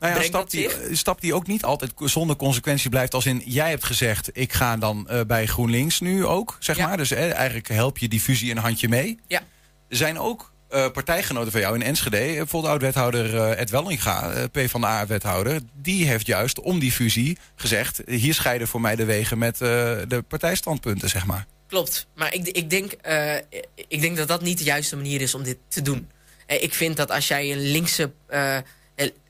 Nou ja, een stap die, stap die ook niet altijd zonder consequentie blijft. Als in, jij hebt gezegd, ik ga dan eh, bij GroenLinks nu ook, zeg Ja. maar. Dus eh, eigenlijk help je die fusie een handje mee. Ja. Er zijn ook eh, partijgenoten van jou in Enschede. eh, Bijvoorbeeld oud-wethouder eh, Ed Wellinga, PvdA-wethouder. Die heeft juist om die fusie gezegd... hier scheiden voor mij de wegen met de partijstandpunten, zeg maar. Klopt, maar ik, ik, denk, ik denk dat dat niet de juiste manier is om dit te doen. Ik vind dat als jij een linkse,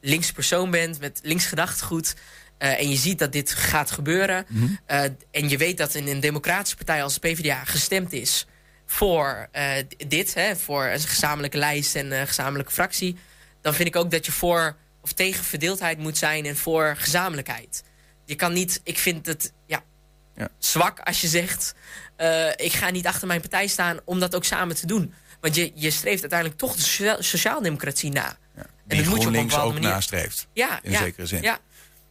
linkse persoon bent met links gedachtegoed... en je ziet dat dit gaat gebeuren... eh, en je weet dat in een democratische partij als de PvdA gestemd is... voor eh, dit, hè, voor een gezamenlijke lijst en een gezamenlijke fractie... dan vind ik ook dat je voor of tegen verdeeldheid moet zijn en voor gezamenlijkheid. Je kan niet, ik vind het ja, Ja. zwak als je zegt... eh, ik ga niet achter mijn partij staan om dat ook samen te doen. Want je, je streeft uiteindelijk toch de socia- sociaaldemocratie na. en Die dat moet je op een bepaalde ook manier... nastreeft. Ja, in ja, zekere zin. Ja,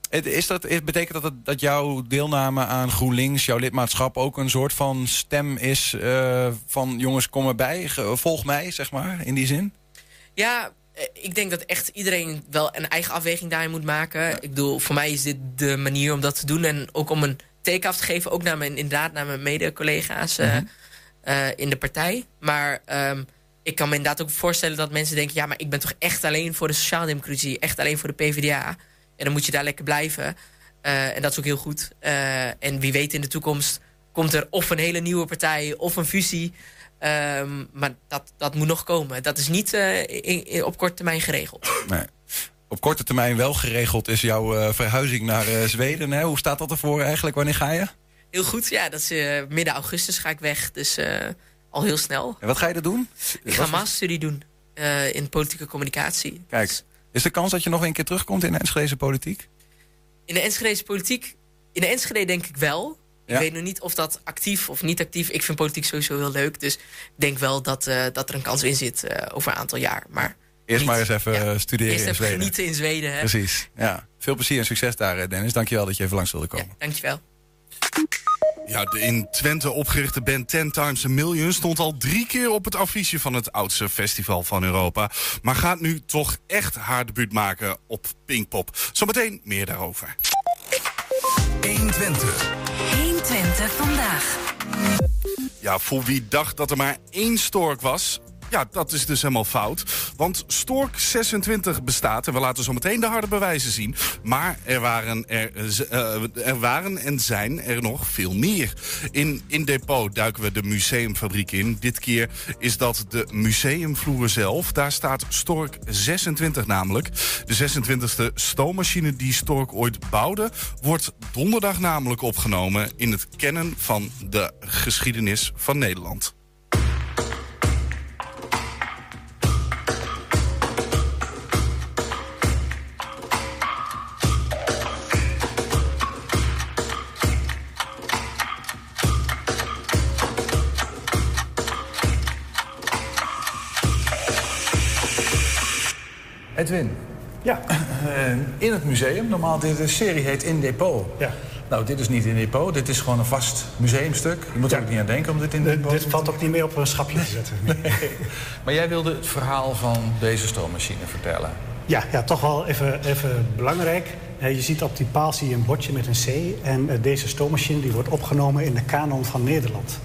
Is dat, is- betekent dat, het- dat jouw deelname aan GroenLinks, jouw lidmaatschap... ook een soort van stem is eh, van jongens, kom erbij, volg mij, zeg maar, in die zin? Ja, eh, ik denk dat echt iedereen wel een eigen afweging daarin moet maken. Ik bedoel, voor mij is dit de manier om dat te doen. En ook om een teken af te geven, ook naar mijn, inderdaad naar mijn mede-collega's eh, Mhm. in de partij. Maar ehm, ik kan me inderdaad ook voorstellen dat mensen denken... ja, maar ik ben toch echt alleen voor de sociaaldemocratie, echt alleen voor de PvdA. En dan moet je daar lekker blijven. Eh, en dat is ook heel goed. Eh, en wie weet in de toekomst komt er of een hele nieuwe partij of een fusie... Ehm, maar dat, dat moet nog komen. Dat is niet eh, in- in- op korte termijn geregeld. Nee. Op korte termijn wel geregeld is jouw verhuizing naar Zweden. Hè? Hoe staat dat ervoor eigenlijk? Wanneer ga je? Heel goed, ja, dat is midden augustus ga ik weg. Dus al heel snel. En wat ga je er doen? Ik ga een masterstudie doen in politieke communicatie. Kijk, is de kans dat je nog een keer terugkomt in de Enschedeze politiek? In de Enschedeze politiek, in de Enschede denk ik wel. Ja. Ik weet nog niet of dat actief of niet actief. Ik vind politiek sowieso heel leuk. Dus ik denk wel dat, eh, dat er een kans in zit eh, over een aantal jaar. Maar Eerst niet- maar eens even eh, studeren Eerst in even Zweden. genieten in Zweden. Hè? Precies, ja. Veel plezier en succes daar, Dennis. Dankjewel dat je even langs wilde komen. Dankjewel. Ja, de in Twente opgerichte band Ten Times a Million stond al drie keer op het affiche van het oudste festival van Europa. Maar gaat nu toch echt haar debuut maken op Pinkpop. Zometeen meer daarover. 120. 120 vandaag. Ja, voor wie dacht dat er maar één stork was. Ja, dat is dus helemaal fout. Want Stork 26 bestaat en we laten zo meteen de harde bewijzen zien. Maar er waren, er, eh, er waren en zijn er nog veel meer. In, in Depot duiken we de museumfabriek in. Dit keer is dat de museumvloer zelf. Daar staat Stork 26 namelijk. De 26e stoommachine die Stork ooit bouwde... wordt donderdag namelijk opgenomen in het kennen van de geschiedenis van Nederland. Edwin. Ja. in het museum. Normaal, de serie heet In Depot. Ja. Nou, dit is niet in depot. Dit is gewoon een vast museumstuk. Je moet er ook niet aan denken om dit in depot Dit valt ook niet meer op een schapje te zetten. Maar jij wilde het verhaal van deze stoommachine vertellen. Ja, ja toch wel even, even belangrijk. Eh, je ziet op die paal zie je een bordje met een C. En eh, deze stoommachine die wordt opgenomen in de kanon van Nederland.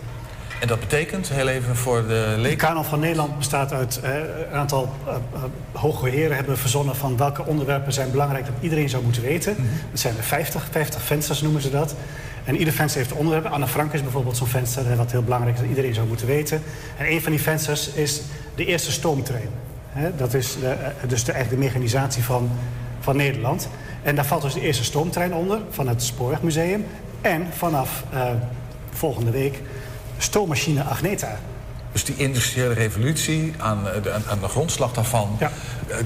En dat betekent, heel even voor de De leken... kanon van Nederland bestaat uit eh, een aantal eh, eh, hoge heren hebben verzonnen van welke onderwerpen zijn belangrijk dat iedereen zou moeten weten. Dat zijn er 50, 50 vensters noemen ze dat. En ieder venster heeft onderwerpen. Anne Frank is bijvoorbeeld zo'n venster, hè, wat heel belangrijk is dat iedereen zou moeten weten. En een van die vensters is de eerste stoomtrein. Hè, dat is de, eh, dus de, eigenlijk de mechanisatie van, van Nederland. En daar valt dus de eerste stoomtrein onder van het Spoorwegmuseum. En vanaf volgende week stoommachine Agneta. Dus die industriële revolutie, aan, eh, de, aan- de grondslag daarvan, eh,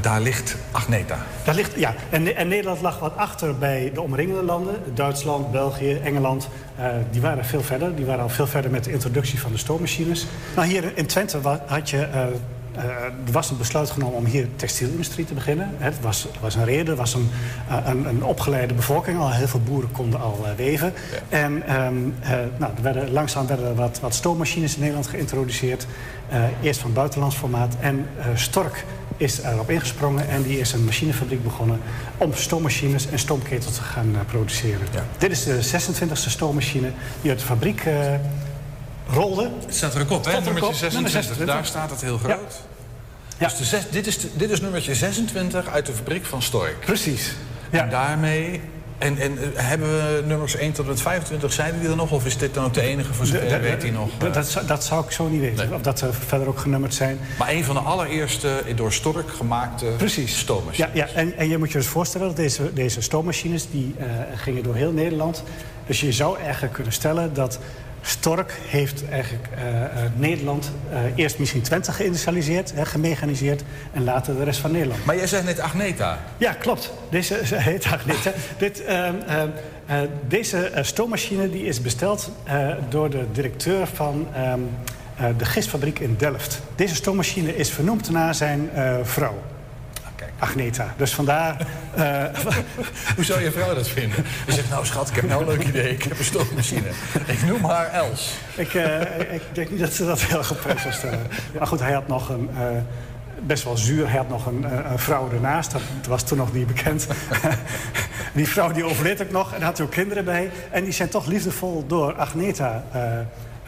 daar ligt Agneta. Daar ligt, ja, en, en Nederland lag wat achter bij de omringende landen. Duitsland, België, Engeland. eh, die waren veel verder. Die waren al veel verder met de introductie van de stoommachines. Nou, hier in Twente had je, eh, er was een besluit genomen om hier textielindustrie te beginnen. Het was, was een reden, er was een, eh, een, een opgeleide bevolking. Al heel veel boeren konden al eh, weven. En ehm, eh, nou, er werden, langzaam werden er wat, wat stoommachines in Nederland geïntroduceerd. Eh, eerst van buitenlands formaat. En eh, Stork is erop ingesprongen en die is een machinefabriek begonnen om stoommachines en stoomketels te gaan produceren. Dit is de 26e stoommachine die uit de fabriek eh, rolde. Het staat er ook op, hè? Er. Nummer 26. Daar staat het heel groot. Dus de zes, dit, is de- dit is nummertje 26 uit de fabriek van Stork. Precies. En daarmee... En, en eh, hebben we nummers 1 tot en met 25, zijn die er nog? Of is dit dan ook de enige voor zover weet hij nog? Dat, dat, zou- dat zou ik zo niet weten. Of dat er verder ook genummerd zijn. Maar een van de allereerste door Stork gemaakte Precies. stoommachines. Ja, ja en, en je moet je dus voorstellen dat deze, deze stoommachines die, eh, gingen door heel Nederland. Dus je zou eigenlijk kunnen stellen dat Stork heeft eigenlijk eh, eh, Nederland eh, eerst misschien Twente geïndustrialiseerd, hè, gemechaniseerd en later de rest van Nederland. Maar jij zegt net Agneta. Ja, klopt. Deze ze heet Agneta. Dit, ehm, ehm, eh, deze stoommachine die is besteld door de directeur van ehm, eh, de gistfabriek in Delft. Deze stoommachine is vernoemd naar zijn vrouw. Agneta. Dus vandaar... eh, Hoe zou je vrouw dat vinden? Je zegt, nou schat, ik heb nou een leuk idee. Ik heb een stoommachine. Ik noem haar Els. ik, eh, ik denk niet dat ze dat heel zou stellen. Maar goed, hij had nog een... eh, best wel zuur. Hij had nog een, een vrouw ernaast. Dat was toen nog niet bekend. die vrouw die overleed ook nog. En had ook kinderen bij. En die zijn toch liefdevol door Agneta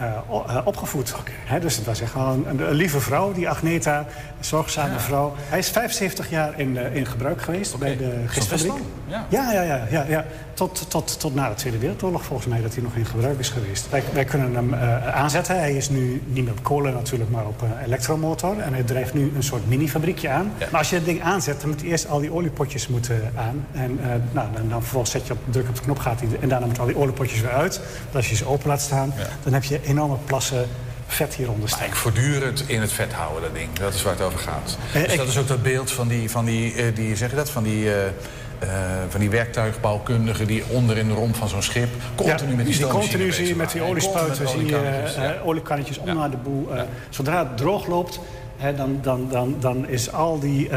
eh, eh, opgevoed. Dus het was echt wel een, een lieve vrouw, die Agneta. Een zorgzame vrouw. Hij is 75 jaar in, eh, in gebruik geweest bij de gistfabriek. Ja. Ja, ja, ja. ja, ja. Tot, tot, tot na de Tweede Wereldoorlog volgens mij dat hij nog in gebruik is geweest. Wij, wij kunnen hem aanzetten. Hij is nu niet meer op kolen natuurlijk, maar op een elektromotor. En hij drijft nu een soort mini-fabriekje aan. Maar als je het ding aanzet, dan moet hij eerst al die oliepotjes moeten aan. En nou, dan, dan vervolgens zet je op, druk op de knop gaat hij, en daarna moeten al die oliepotjes weer uit. Want als je ze open laat staan, dan heb je enorme plassen vet hieronder staan. Ik voortdurend in het vet houden, dat ding. Dat is waar het over gaat. Eh, dus ik- dat is ook dat beeld van die, van die, eh, die zeg je dat, van die, eh, eh, van die werktuigbouwkundigen die onder in de romp van zo'n schip continu met die die continu zie je met die. En oliespuiten, zie je oliekannetjes, ja. om naar de boel. Zodra het droog loopt, hè, dan, dan, dan, dan is al die,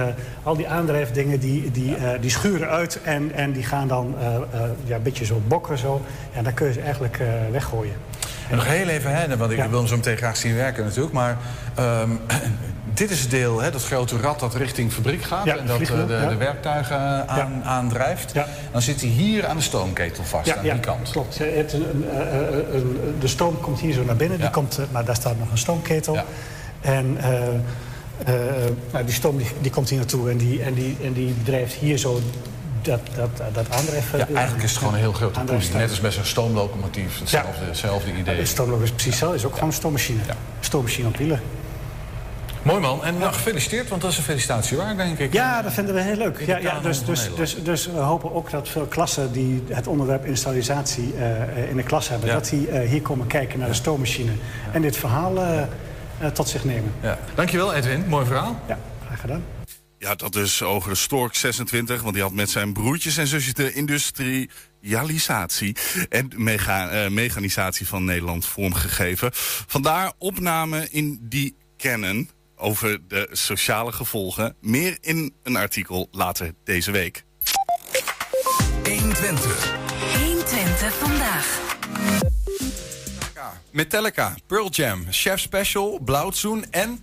al die aandrijfdingen die, die, die schuren uit en, en die gaan dan ja, een beetje zo bokken. Zo. Ja, dan kun je ze eigenlijk weggooien. Nog heel even, hè, want ik wil hem zo meteen graag zien werken natuurlijk. Maar ehm, dit is het deel, hè, dat grote rad dat richting fabriek gaat... Ja, en dat eh, de, de werktuigen eh, aan, aandrijft. Dan zit hij hier aan de stoomketel vast, Ja, aan die kant. klopt. Een, een, eh, een- de stoom komt hier zo naar binnen. Die komt, maar daar staat nog een stoomketel. En nou, die stoom die, die komt hier naartoe en die, en, die, en die drijft hier zo dat, dat, dat aandrijven. Ja, eigenlijk is het gewoon een heel grote poelie. Net als bij zo'n stoomlocomotief. Hetzelfde, hetzelfde idee. De stoomloop is precies hetzelfde. is ook gewoon een stoommachine. Stoommachine op wielen. Mooi man. En nou, gefeliciteerd, want dat is een felicitatie waard, denk ik. Ja, dat vinden we heel leuk. Ja, ja, dus, dus, dus, dus we hopen ook dat veel klassen die het onderwerp installatie eh, in de klas hebben... Ja. dat die eh, hier komen kijken naar de stoommachine. En dit verhaal eh, tot zich nemen. Ja. Dankjewel Edwin, mooi verhaal. Ja, graag gedaan. Ja, dat dus over de Stork 26, want die had met zijn broertjes en zusjes de industrialisatie en mega, eh, mechanisatie van Nederland vormgegeven. Vandaar opname in die kennen over de sociale gevolgen. Meer in een artikel later deze week. 120. 120 vandaag. Metallica, Pearl Jam, Chef Special, Blauwtsoen en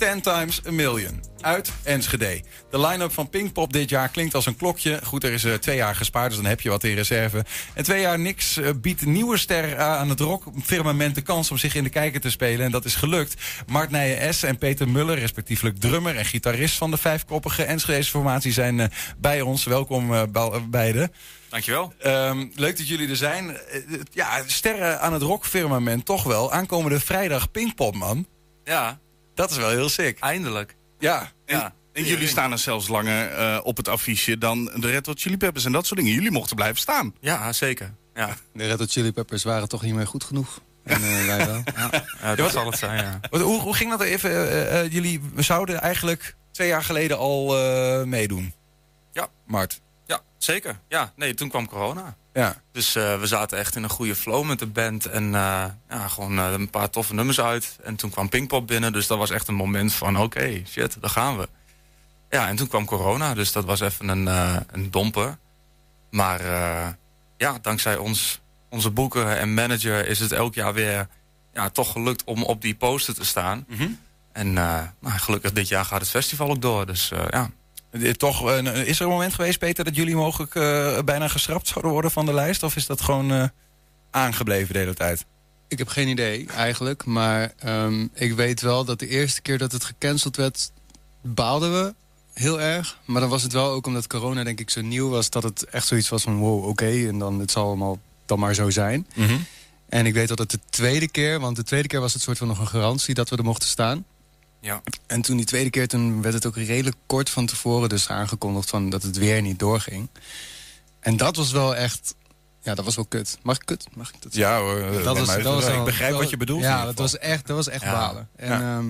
Ten Times a Million uit Enschede. De line-up van Pinkpop dit jaar klinkt als een klokje. Goed, er is eh, twee jaar gespaard, dus dan heb je wat in reserve. En twee jaar niks eh, biedt nieuwe ster eh, aan het rockfirmament de kans om zich in de kijker te spelen. En dat is gelukt. Mart Nijen S. en Peter Muller, respectievelijk drummer en gitarist van de vijfkoppige Enschedese formatie, zijn bij ons. Welkom be- beiden. Dankjewel. Ehm, leuk dat jullie er zijn. Ja, sterren aan het rockfirmament toch wel. Aankomende vrijdag Pinkpop, man. Ja. Dat is wel heel sick. Eindelijk. Ja. En, en jullie staan er zelfs langer eh, op het affiche dan de Red Hot Chili Peppers en dat soort dingen. Jullie mochten blijven staan. Ja, zeker. Ja. De Red Hot Chili Peppers waren toch niet meer goed genoeg. En eh, wij wel. Ja, dat zal het zijn, ja. Wat- hoe, hoe ging dat er even? eh, eh, jullie zouden eigenlijk twee jaar geleden al eh, meedoen. Ja. Mart. Ja, zeker. Ja, nee, toen kwam corona. Ja. Dus eh, we zaten echt in een goede flow met de band. En eh, ja, gewoon eh, een paar toffe nummers uit. En toen kwam Pinkpop binnen. Dus dat was echt een moment van oké, shit, daar gaan we. Ja, en toen kwam corona. Dus dat was even een, een domper. Maar ja, dankzij ons, onze boeker en manager is het elk jaar weer ja, toch gelukt om op die poster te staan. En eh, nou, gelukkig dit jaar gaat het festival ook door. Dus ja. Eh, Toch, eh, is er een moment geweest, Peter, dat jullie mogelijk eh, bijna geschrapt zouden worden van de lijst? Of is dat gewoon aangebleven de hele tijd? Ik heb geen idee eigenlijk. Maar ehm, ik weet wel dat de eerste keer dat het gecanceld werd, baalden we heel erg. Maar dan was het wel ook omdat corona denk ik zo nieuw was... dat het echt zoiets was van wow, oké. en dan het zal allemaal dan maar zo zijn. En ik weet dat het de tweede keer... want de tweede keer was het soort van nog een garantie dat we er mochten staan. Ja. En toen die tweede keer, toen werd het ook redelijk kort van tevoren... dus aangekondigd van dat het weer niet doorging. En dat was wel echt... Ja, dat was wel kut. Mag ik kut? Mag ik dat Ja hoor, is het wel. Ik begrijp wat je bedoelt Ja, dat was echt, dat was echt Ja. balen. En Ja. ja.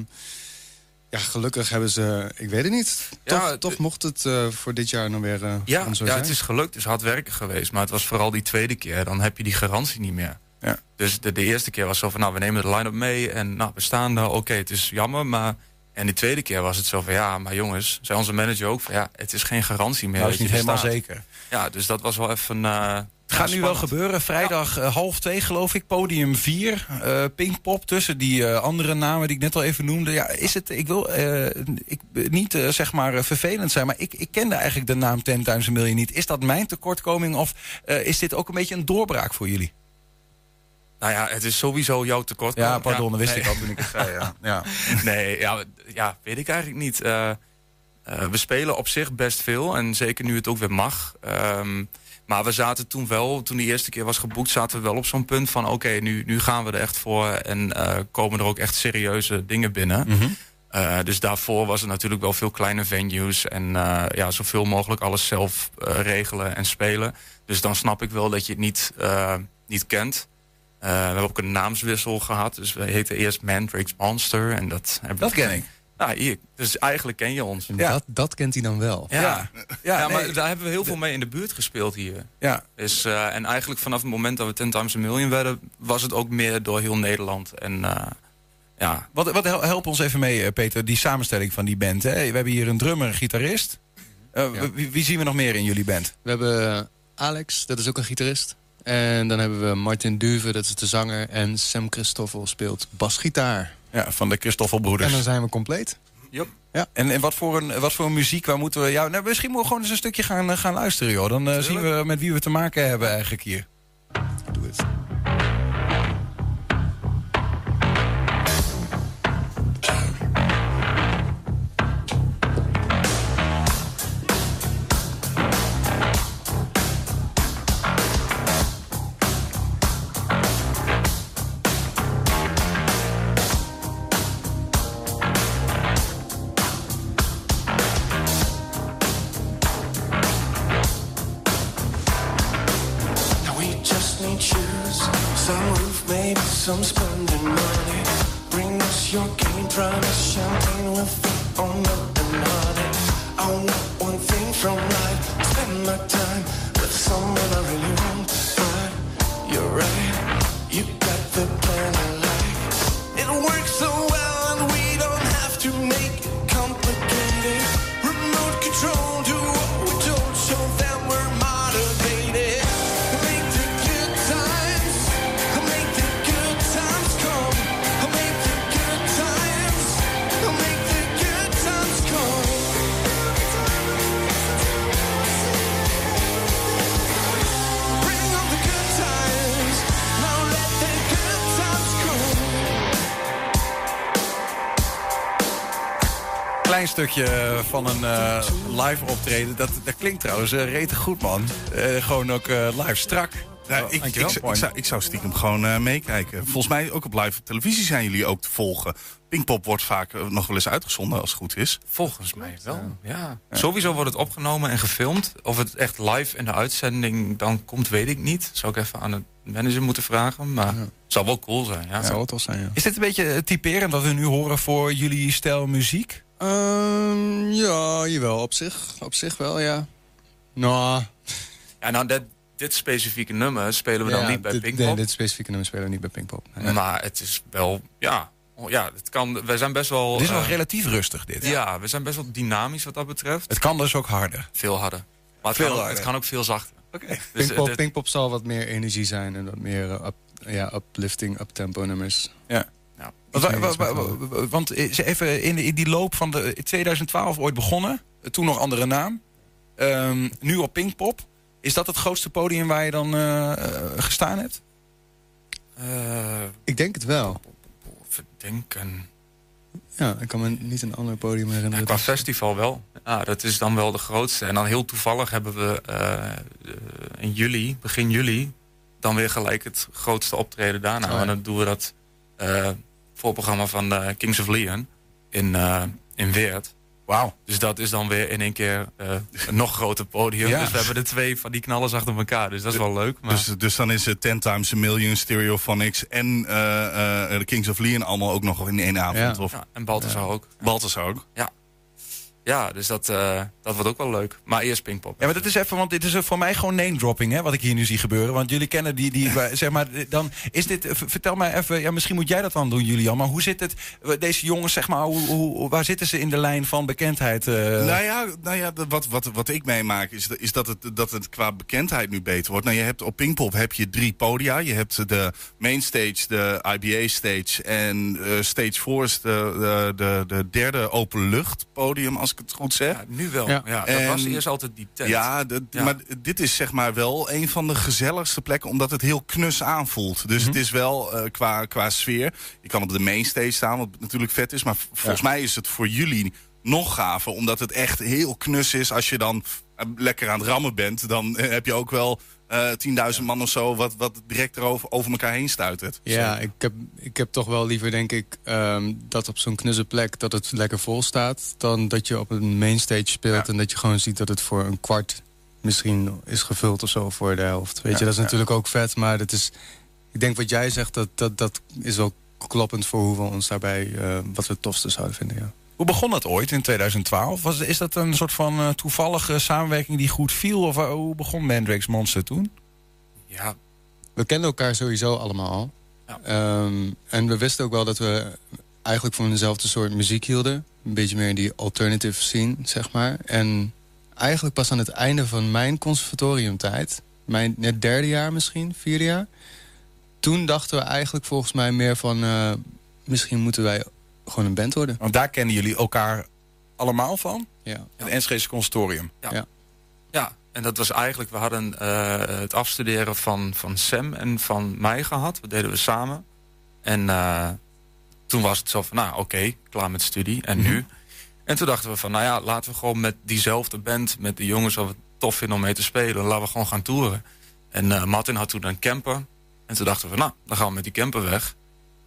ja, gelukkig hebben ze... Ik weet het niet. Ja, Toch, toch mocht het eh, voor dit jaar nog weer eh Ja, ja zijn. het is gelukt. Het is hard werken geweest. Maar het was vooral die tweede keer. Dan heb je die garantie niet meer. Ja. Dus de, de eerste keer was zo van, nou, we nemen de line-up mee. En nou, we staan er. Oké, het is jammer. Maar... En die tweede keer was het zo van, ja, maar jongens... zei onze manager ook van, ja, het is geen garantie meer. Nou, dat is niet helemaal staat. zeker. Ja, dus dat was wel even... eh, Het gaat nu wel gebeuren. Vrijdag eh, half twee, geloof ik. Podium 4. eh Pinkpop. Tussen die andere namen die ik net al even noemde. Ja, is het. Ik wil ik, niet zeg maar vervelend zijn. Maar ik, ik kende eigenlijk de naam Ten Times a Million niet. Is dat mijn tekortkoming? Of is dit ook een beetje een doorbraak voor jullie? Nou ja, het is sowieso jouw tekort. Ja, pardon, dat wist ik al toen ik het zei, ja. Ja. nee, ja, ja, weet ik eigenlijk niet. Eh, eh, we spelen op zich best veel en zeker nu het ook weer mag. Ehm, maar we zaten toen wel, toen die eerste keer was geboekt, zaten we wel op zo'n punt van: oké, nu, nu gaan we er echt voor en eh, komen er ook echt serieuze dingen binnen. Eh, dus daarvoor was het natuurlijk wel veel kleine venues en ja, zoveel mogelijk alles zelf regelen en spelen. Dus dan snap ik wel dat je het niet, niet kent. Eh, we hebben ook een naamswissel gehad. Dus we heten eerst Mandrake's Monster. En dat, hebben Dat ken ik. Nou, hier. Dus eigenlijk ken je ons. Dat, dat kent hij dan wel. Ja, ja, Ja, maar nee. daar hebben we heel veel mee in de buurt gespeeld hier. Ja. Dus, eh, en eigenlijk vanaf het moment dat we Ten Times a Million werden... was het ook meer door heel Nederland. En eh, ja, Wat, wat hel- help ons even mee, Peter, die samenstelling van die band. Hè? We hebben hier een drummer, een gitarist. Eh, wie, wie zien we nog meer in jullie band? We hebben Alex, dat is ook een gitarist. En dan hebben we Martin Duve, dat is de zanger. En Sam Christoffel speelt basgitaar. Ja, van de Christoffelbroeders. En dan zijn we compleet. Yep. Ja. En, en wat, voor een, wat voor muziek, waar moeten we... Ja, nou, misschien moeten we gewoon eens een stukje gaan, eh, gaan luisteren, joh. Dan eh, zien we met wie we te maken hebben eigenlijk hier. Doe het. Some van een eh, live optreden. Dat, dat klinkt trouwens uh, rete goed, man. Eh, gewoon ook eh, live strak. Ja, Oh, ik, ik, ik, zou, ik zou stiekem gewoon eh, meekijken. Volgens mij ook op live televisie zijn jullie ook te volgen. Pinkpop wordt vaak nog wel eens uitgezonden als het goed is. Volgens mij wel, ja. Sowieso wordt het opgenomen en gefilmd. Of het echt live in de uitzending dan komt, weet ik niet. Zou ik even aan de manager moeten vragen. Maar het zou wel cool zijn, ja. Zou het wel zijn, ja. Is dit een beetje typerend wat we nu horen voor jullie stijl muziek? Ehm, ja, jawel, op zich, op zich wel, ja. Nou, Ja, nou, dit, dit specifieke nummer spelen we dan ja, niet bij dit, Pinkpop. nee, dit specifieke nummer spelen we niet bij Pinkpop. Nee. Maar het is wel, ja, oh, ja het kan, wij zijn best wel... Het is wel eh, relatief rustig, dit. Ja, we zijn best wel dynamisch wat dat betreft. Het kan dus ook harder. Veel harder. Maar het, Veel kan, harder. het kan ook veel zachter. Oké. Dus, Pinkpop, eh, dit- Pinkpop zal wat meer energie zijn en wat meer eh, up, ja, uplifting, uptempo nummers. Ja. Ja. Want, even in, in die loop van de in 2012 ooit begonnen. Toen nog andere naam. Ehm, nu op Pinkpop. Is dat het grootste podium waar je dan eh, eh, gestaan hebt? eh, Ik denk het wel. verdenken. Ja, ik kan me niet een ander podium herinneren. Ja, qua festival wel. Ja, dat is dan wel de grootste. En dan heel toevallig hebben we eh, in juli, begin juli, dan weer gelijk het grootste optreden daarna. Oh, ja. En dan doen we dat eh voorprogramma van eh, Kings of Leon in, eh, in Weert. Wauw. Dus dat is dan weer in één keer eh, een nog groter podium. Ja. Dus we hebben de twee van die knallers achter elkaar. Dus dat is wel leuk. Maar... Dus, dus dan is het 10 times a million Stereophonics en de Kings of Leon allemaal ook nog in één avond. Ja. Of ja, en Balthasar ook. Balthasar ook. Ja, dus dat, eh, dat wordt ook wel leuk. Maar eerst Pinkpop. Ja, maar dat is even, want dit is voor mij gewoon name dropping, hè, wat ik hier nu zie gebeuren. Want jullie kennen die, die zeg maar, dan is dit, vertel mij even, ja, misschien moet jij dat dan doen, Julian. Maar hoe zit het, deze jongens, zeg maar, hoe, hoe, waar zitten ze in de lijn van bekendheid? eh? Nou ja, nou ja wat, wat, wat ik meemaak is, is dat, het, dat het qua bekendheid nu beter wordt. Nou, je hebt op Pinkpop heb je drie podia. Je hebt de mainstage, de IBA stage en eh, stage 4 is de, de, de, de derde openlucht podium, als ik het goed zeg. Ja, nu wel. Ja. Ja. dat En- was eerst altijd die tent. Ja, dat- Ja. maar dit is zeg maar wel een van de gezelligste plekken, omdat het heel knus aanvoelt. Dus het is wel eh, qua, qua sfeer. Je kan op de mainstage staan, wat natuurlijk vet is. Maar volgens mij is het voor jullie nog gaver, omdat het echt heel knus is. Als je dan eh, lekker aan het rammen bent, dan eh, heb je ook wel eh 10.000 man of zo, wat, wat direct erover over elkaar heen stuitert. Ja, ik heb, ik heb toch wel liever, denk ik, ehm, dat op zo'n knusse plek dat het lekker vol staat. Dan dat je op een mainstage speelt en dat je gewoon ziet dat het voor een kwart misschien is gevuld of zo voor de helft. Weet Ja, je, dat is ja. natuurlijk ook vet, maar dat is, ik denk wat jij zegt, dat, dat, dat is wel kloppend voor hoe we ons daarbij, eh, wat we het tofste zouden vinden, ja. Hoe begon dat ooit in 2012? Was, is dat een soort van eh, toevallige samenwerking die goed viel? Of eh, hoe begon Mandrake's Monster toen? Ja, We kenden elkaar sowieso allemaal al. Ja. Ehm, en we wisten ook wel dat we eigenlijk van dezelfde soort muziek hielden. Een beetje meer in die alternative scene, zeg maar. En eigenlijk pas aan het einde van mijn conservatoriumtijd... mijn net derde jaar misschien, vierde jaar... toen dachten we eigenlijk volgens mij meer van... eh, misschien moeten wij gewoon een band worden. Want daar kennen jullie elkaar allemaal van? Ja. Het Enschede Consortium. Ja. Ja. Ja, en dat was eigenlijk, we hadden eh, het afstuderen van, van Sam en van mij gehad. Dat deden we samen. En eh, toen was het zo van, nou oké, klaar met studie. En nu? En toen dachten we van, nou ja, laten we gewoon met diezelfde band, met de jongens wat we het tof vinden om mee te spelen, laten we gewoon gaan toeren. En eh, Martin had toen een camper. En toen dachten we, nou, dan gaan we met die camper weg.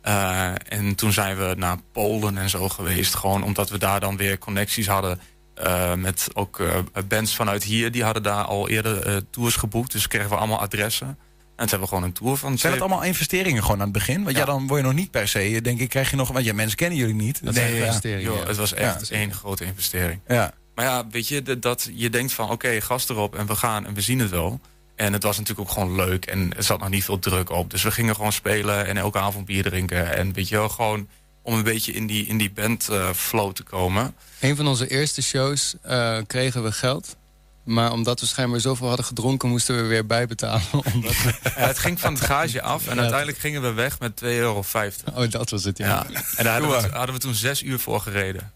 Eh, en toen zijn we naar Polen en zo geweest. Gewoon omdat we daar dan weer connecties hadden eh, met ook eh, bands vanuit hier. Die hadden daar al eerder tours geboekt. Dus kregen we allemaal adressen. En toen hebben we gewoon een tour van... Zijn dat allemaal investeringen gewoon aan het begin? Want ja, Ja. dan word je nog niet per se, denk ik, krijg je nog... Want ja, mensen kennen jullie niet. Dat zijn ja. ja. het was echt één grote investering. Ja. Maar ja, weet je, dat- dat je denkt van oké, gas erop en we gaan en we zien het wel. En het was natuurlijk ook gewoon leuk en er zat nog niet veel druk op. Dus we gingen gewoon spelen en elke avond bier drinken. En weet je wel, gewoon om een beetje in die, in die band eh, flow te komen. Een van onze eerste shows eh, kregen we geld. Maar omdat we schijnbaar zoveel hadden gedronken... moesten we weer bijbetalen. Omdat we... Ja, het ging van het garage af en Ja. uiteindelijk gingen we weg met 2,50 euro. Oh, dat was het, ja. Ja. En daar hadden we, hadden we toen zes uur voor gereden.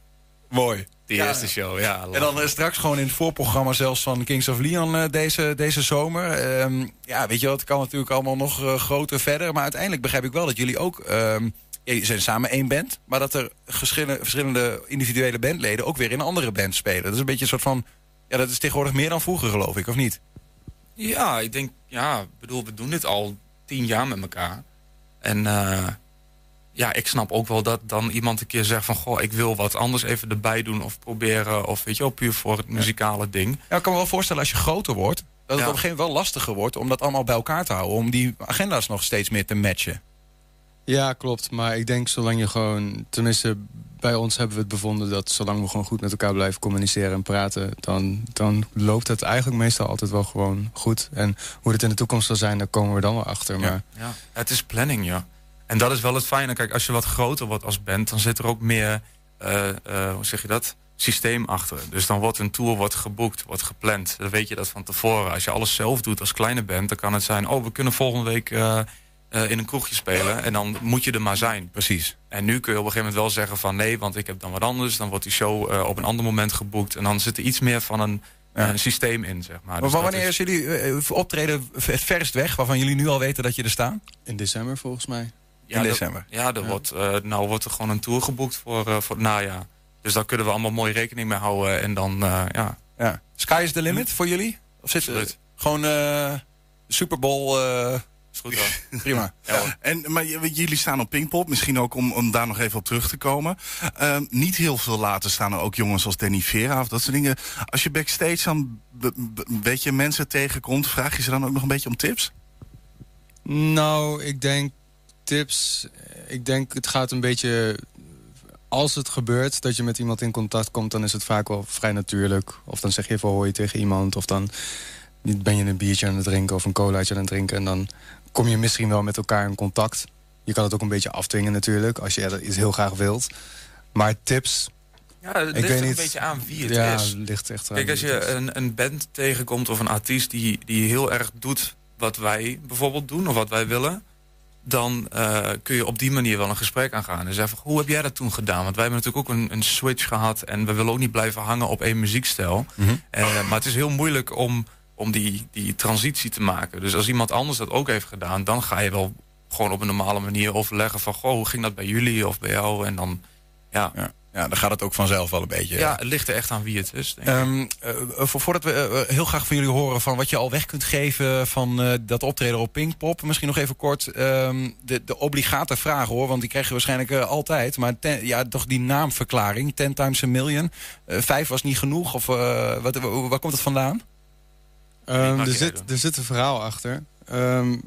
Mooi. Die Ja. eerste show, ja. En dan eh, straks gewoon in het voorprogramma zelfs van Kings of Leon eh, deze, deze zomer. Ehm, ja, weet je wel, het kan natuurlijk allemaal nog eh, groter verder. Maar uiteindelijk begrijp ik wel dat jullie ook je zijn samen één band, maar dat er verschillende, verschillende individuele bandleden ook weer in een andere band spelen. Dat is een beetje een soort van. Ja, dat is tegenwoordig meer dan vroeger, geloof ik, of niet? Ja, ik denk, ja, ik bedoel, we doen dit al tien jaar met elkaar. En ja, ik snap ook wel dat dan iemand een keer zegt van... goh, ik wil wat anders even erbij doen of proberen... of weet je wel, puur voor het muzikale ding. Ja, ik kan me wel voorstellen als je groter wordt, dat het op een gegeven moment wel lastiger wordt om dat allemaal bij elkaar te houden. Om die agenda's nog steeds meer te matchen. Ja, klopt. Maar ik denk zolang je gewoon... Tenminste, bij ons hebben we het bevonden dat zolang we gewoon goed met elkaar blijven communiceren en praten... dan, dan loopt het eigenlijk meestal altijd wel gewoon goed. En hoe het in de toekomst zal zijn, daar komen we dan wel achter. Maar Ja, het is planning, ja. En dat is wel het fijne. Kijk, als je wat groter wordt als band, dan zit er ook meer, eh, eh, hoe zeg je dat? Systeem achter. Dus dan wordt een tour wordt geboekt, wordt gepland. Dan weet je dat van tevoren. Als je alles zelf doet als kleine band, dan kan het zijn... oh, we kunnen volgende week eh, eh, in een kroegje spelen. En dan moet je er maar zijn. Precies. En nu kun je op een gegeven moment wel zeggen van... nee, want ik heb dan wat anders. Dan wordt die show eh, op een ander moment geboekt. En dan zit er iets meer van een, een systeem in, zeg maar. Maar Dus wanneer is jullie optreden het verst weg, waarvan jullie nu al weten dat je er staan? In december volgens mij. In dat- december. Ja, er Wordt, eh, nou wordt er gewoon een tour geboekt voor, eh, voor het najaar. Dus daar kunnen we allemaal mooi rekening mee houden. En dan, eh, ja. Ja. Sky is the limit voor jullie? Of zit het gewoon eh Super Bowl? eh, is goed hoor. Prima. En, maar jullie staan op Pinkpop, misschien ook om, om daar nog even op terug te komen. Ehm, niet heel veel later staan er ook jongens als Danny Vera of dat soort dingen. Als je backstage dan een beetje mensen tegenkomt, vraag je ze dan ook nog een beetje om tips? Nou, ik denk tips. Ik denk het gaat een beetje. Als het gebeurt dat je met iemand in contact komt, dan is het vaak wel vrij natuurlijk. Of dan zeg je even hoi tegen iemand. Of dan ben je een biertje aan het drinken of een colaatje aan het drinken. En dan kom je misschien wel met elkaar in contact. Je kan het ook een beetje afdwingen natuurlijk, als je dat iets heel graag wilt. Maar tips. Ja, het ik ligt weet er een niet. beetje aan wie het ja, is. ligt echt Kijk, als je een, een band tegenkomt of een artiest die, die heel erg doet wat wij bijvoorbeeld doen of wat wij willen, dan eh, kun je op die manier wel een gesprek aangaan. En zeggen, van, hoe heb jij dat toen gedaan? Want wij hebben natuurlijk ook een, een switch gehad en we willen ook niet blijven hangen op één muziekstijl. Eh, maar het is heel moeilijk om, om die, die transitie te maken. Dus als iemand anders dat ook heeft gedaan, dan ga je wel gewoon op een normale manier overleggen van, goh, hoe ging dat bij jullie of bij jou? En dan, ja. Ja, ja dan gaat het ook vanzelf wel een beetje. Ja, het ligt er echt aan wie het is. Denk ik. Ehm, eh, voor, voordat we eh, heel graag van jullie horen van wat je al weg kunt geven van eh, dat optreden op Pinkpop. Misschien nog even kort ehm, de, de obligate vraag hoor, want die krijg je waarschijnlijk eh, altijd. Maar ten- ja, toch die naamverklaring, 10 times a million. Eh, vijf was niet genoeg of eh, wat, waar, waar komt het vandaan? Ehm, er, zit, er zit een verhaal achter. Ehm,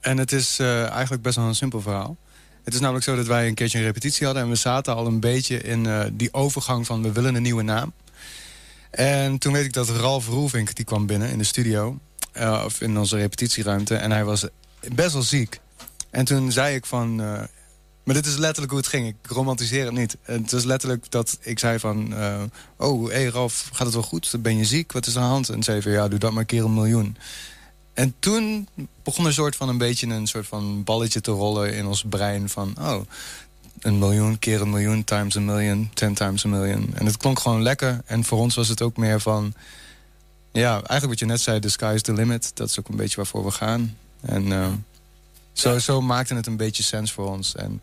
en het is eh, eigenlijk best wel een simpel verhaal. Het is namelijk zo dat wij een keertje een repetitie hadden... en we zaten al een beetje in eh, die overgang van we willen een nieuwe naam. En toen weet ik dat Ralf Roelvink, die kwam binnen in de studio... eh, of in onze repetitieruimte, en hij was best wel ziek. En toen zei ik van... eh, maar dit is letterlijk hoe het ging. Ik romantiseer het niet. Het was letterlijk dat ik zei van... oh, hé hey Ralf, gaat het wel goed? Ben je ziek? Wat is er aan de hand? En zei van, ja, doe dat maar keer een miljoen. En toen begon een soort van een beetje een soort van balletje te rollen in ons brein van... oh, een miljoen keer een miljoen times a million, ten times a million. En het klonk gewoon lekker. En voor ons was het ook meer van... ja, eigenlijk wat je net zei, the sky is the limit. Dat is ook een beetje waarvoor we gaan. En eh, zo, zo maakte het een beetje sens voor ons. En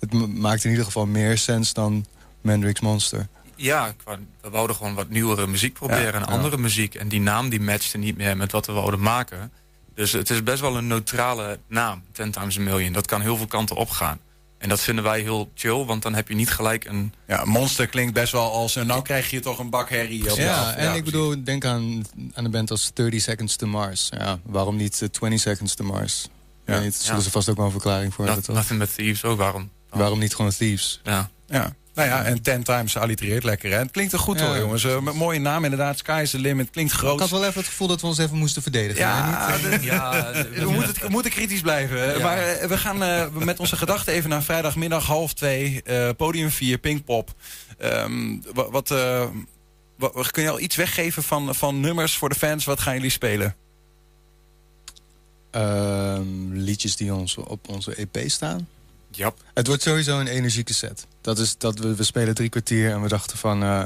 het ma- maakte in ieder geval meer sens dan Mandrix Monster. Ja, qua- we wouden gewoon wat nieuwere muziek proberen Ja, en ja. andere muziek. En die naam die matchte niet meer met wat we wouden maken. Dus het is best wel een neutrale naam, 10 times a million. Dat kan heel veel kanten opgaan. En dat vinden wij heel chill, want dan heb je niet gelijk een... Ja, monster klinkt best wel als... eh, nou krijg je toch een bak herrie op Ja, en ik bedoel, denk aan, aan een band als 30 Seconds to Mars. Ja, waarom niet eh, 20 Seconds to Mars? Ja. Niet, zullen Ja. ze vast ook wel een verklaring voor Not- hebben, toch? Nothing but thieves ook, waarom? Waarom niet gewoon Thieves? Ja. Ja. Nou ja, en 10 times allitereert lekker. Hè? Het klinkt er goed Ja. hoor, jongens. Eh, met mooie naam inderdaad. Sky is the limit. Klinkt Ik groot. had wel even het gevoel dat we ons even moesten verdedigen. Ja, hè, niet? de- Ja, we, moeten, we moeten kritisch blijven. Ja. Maar eh, we gaan eh, met onze gedachten even naar vrijdagmiddag half twee. eh, podium 4, Pinkpop. Ehm, wa- wat, eh, wa- kun je al iets weggeven van, van nummers voor de fans? Wat gaan jullie spelen? Ehm, liedjes die ons op onze EP staan. Ja. Het wordt sowieso een energieke set. Dat is dat we, we spelen drie kwartier en we dachten van eh,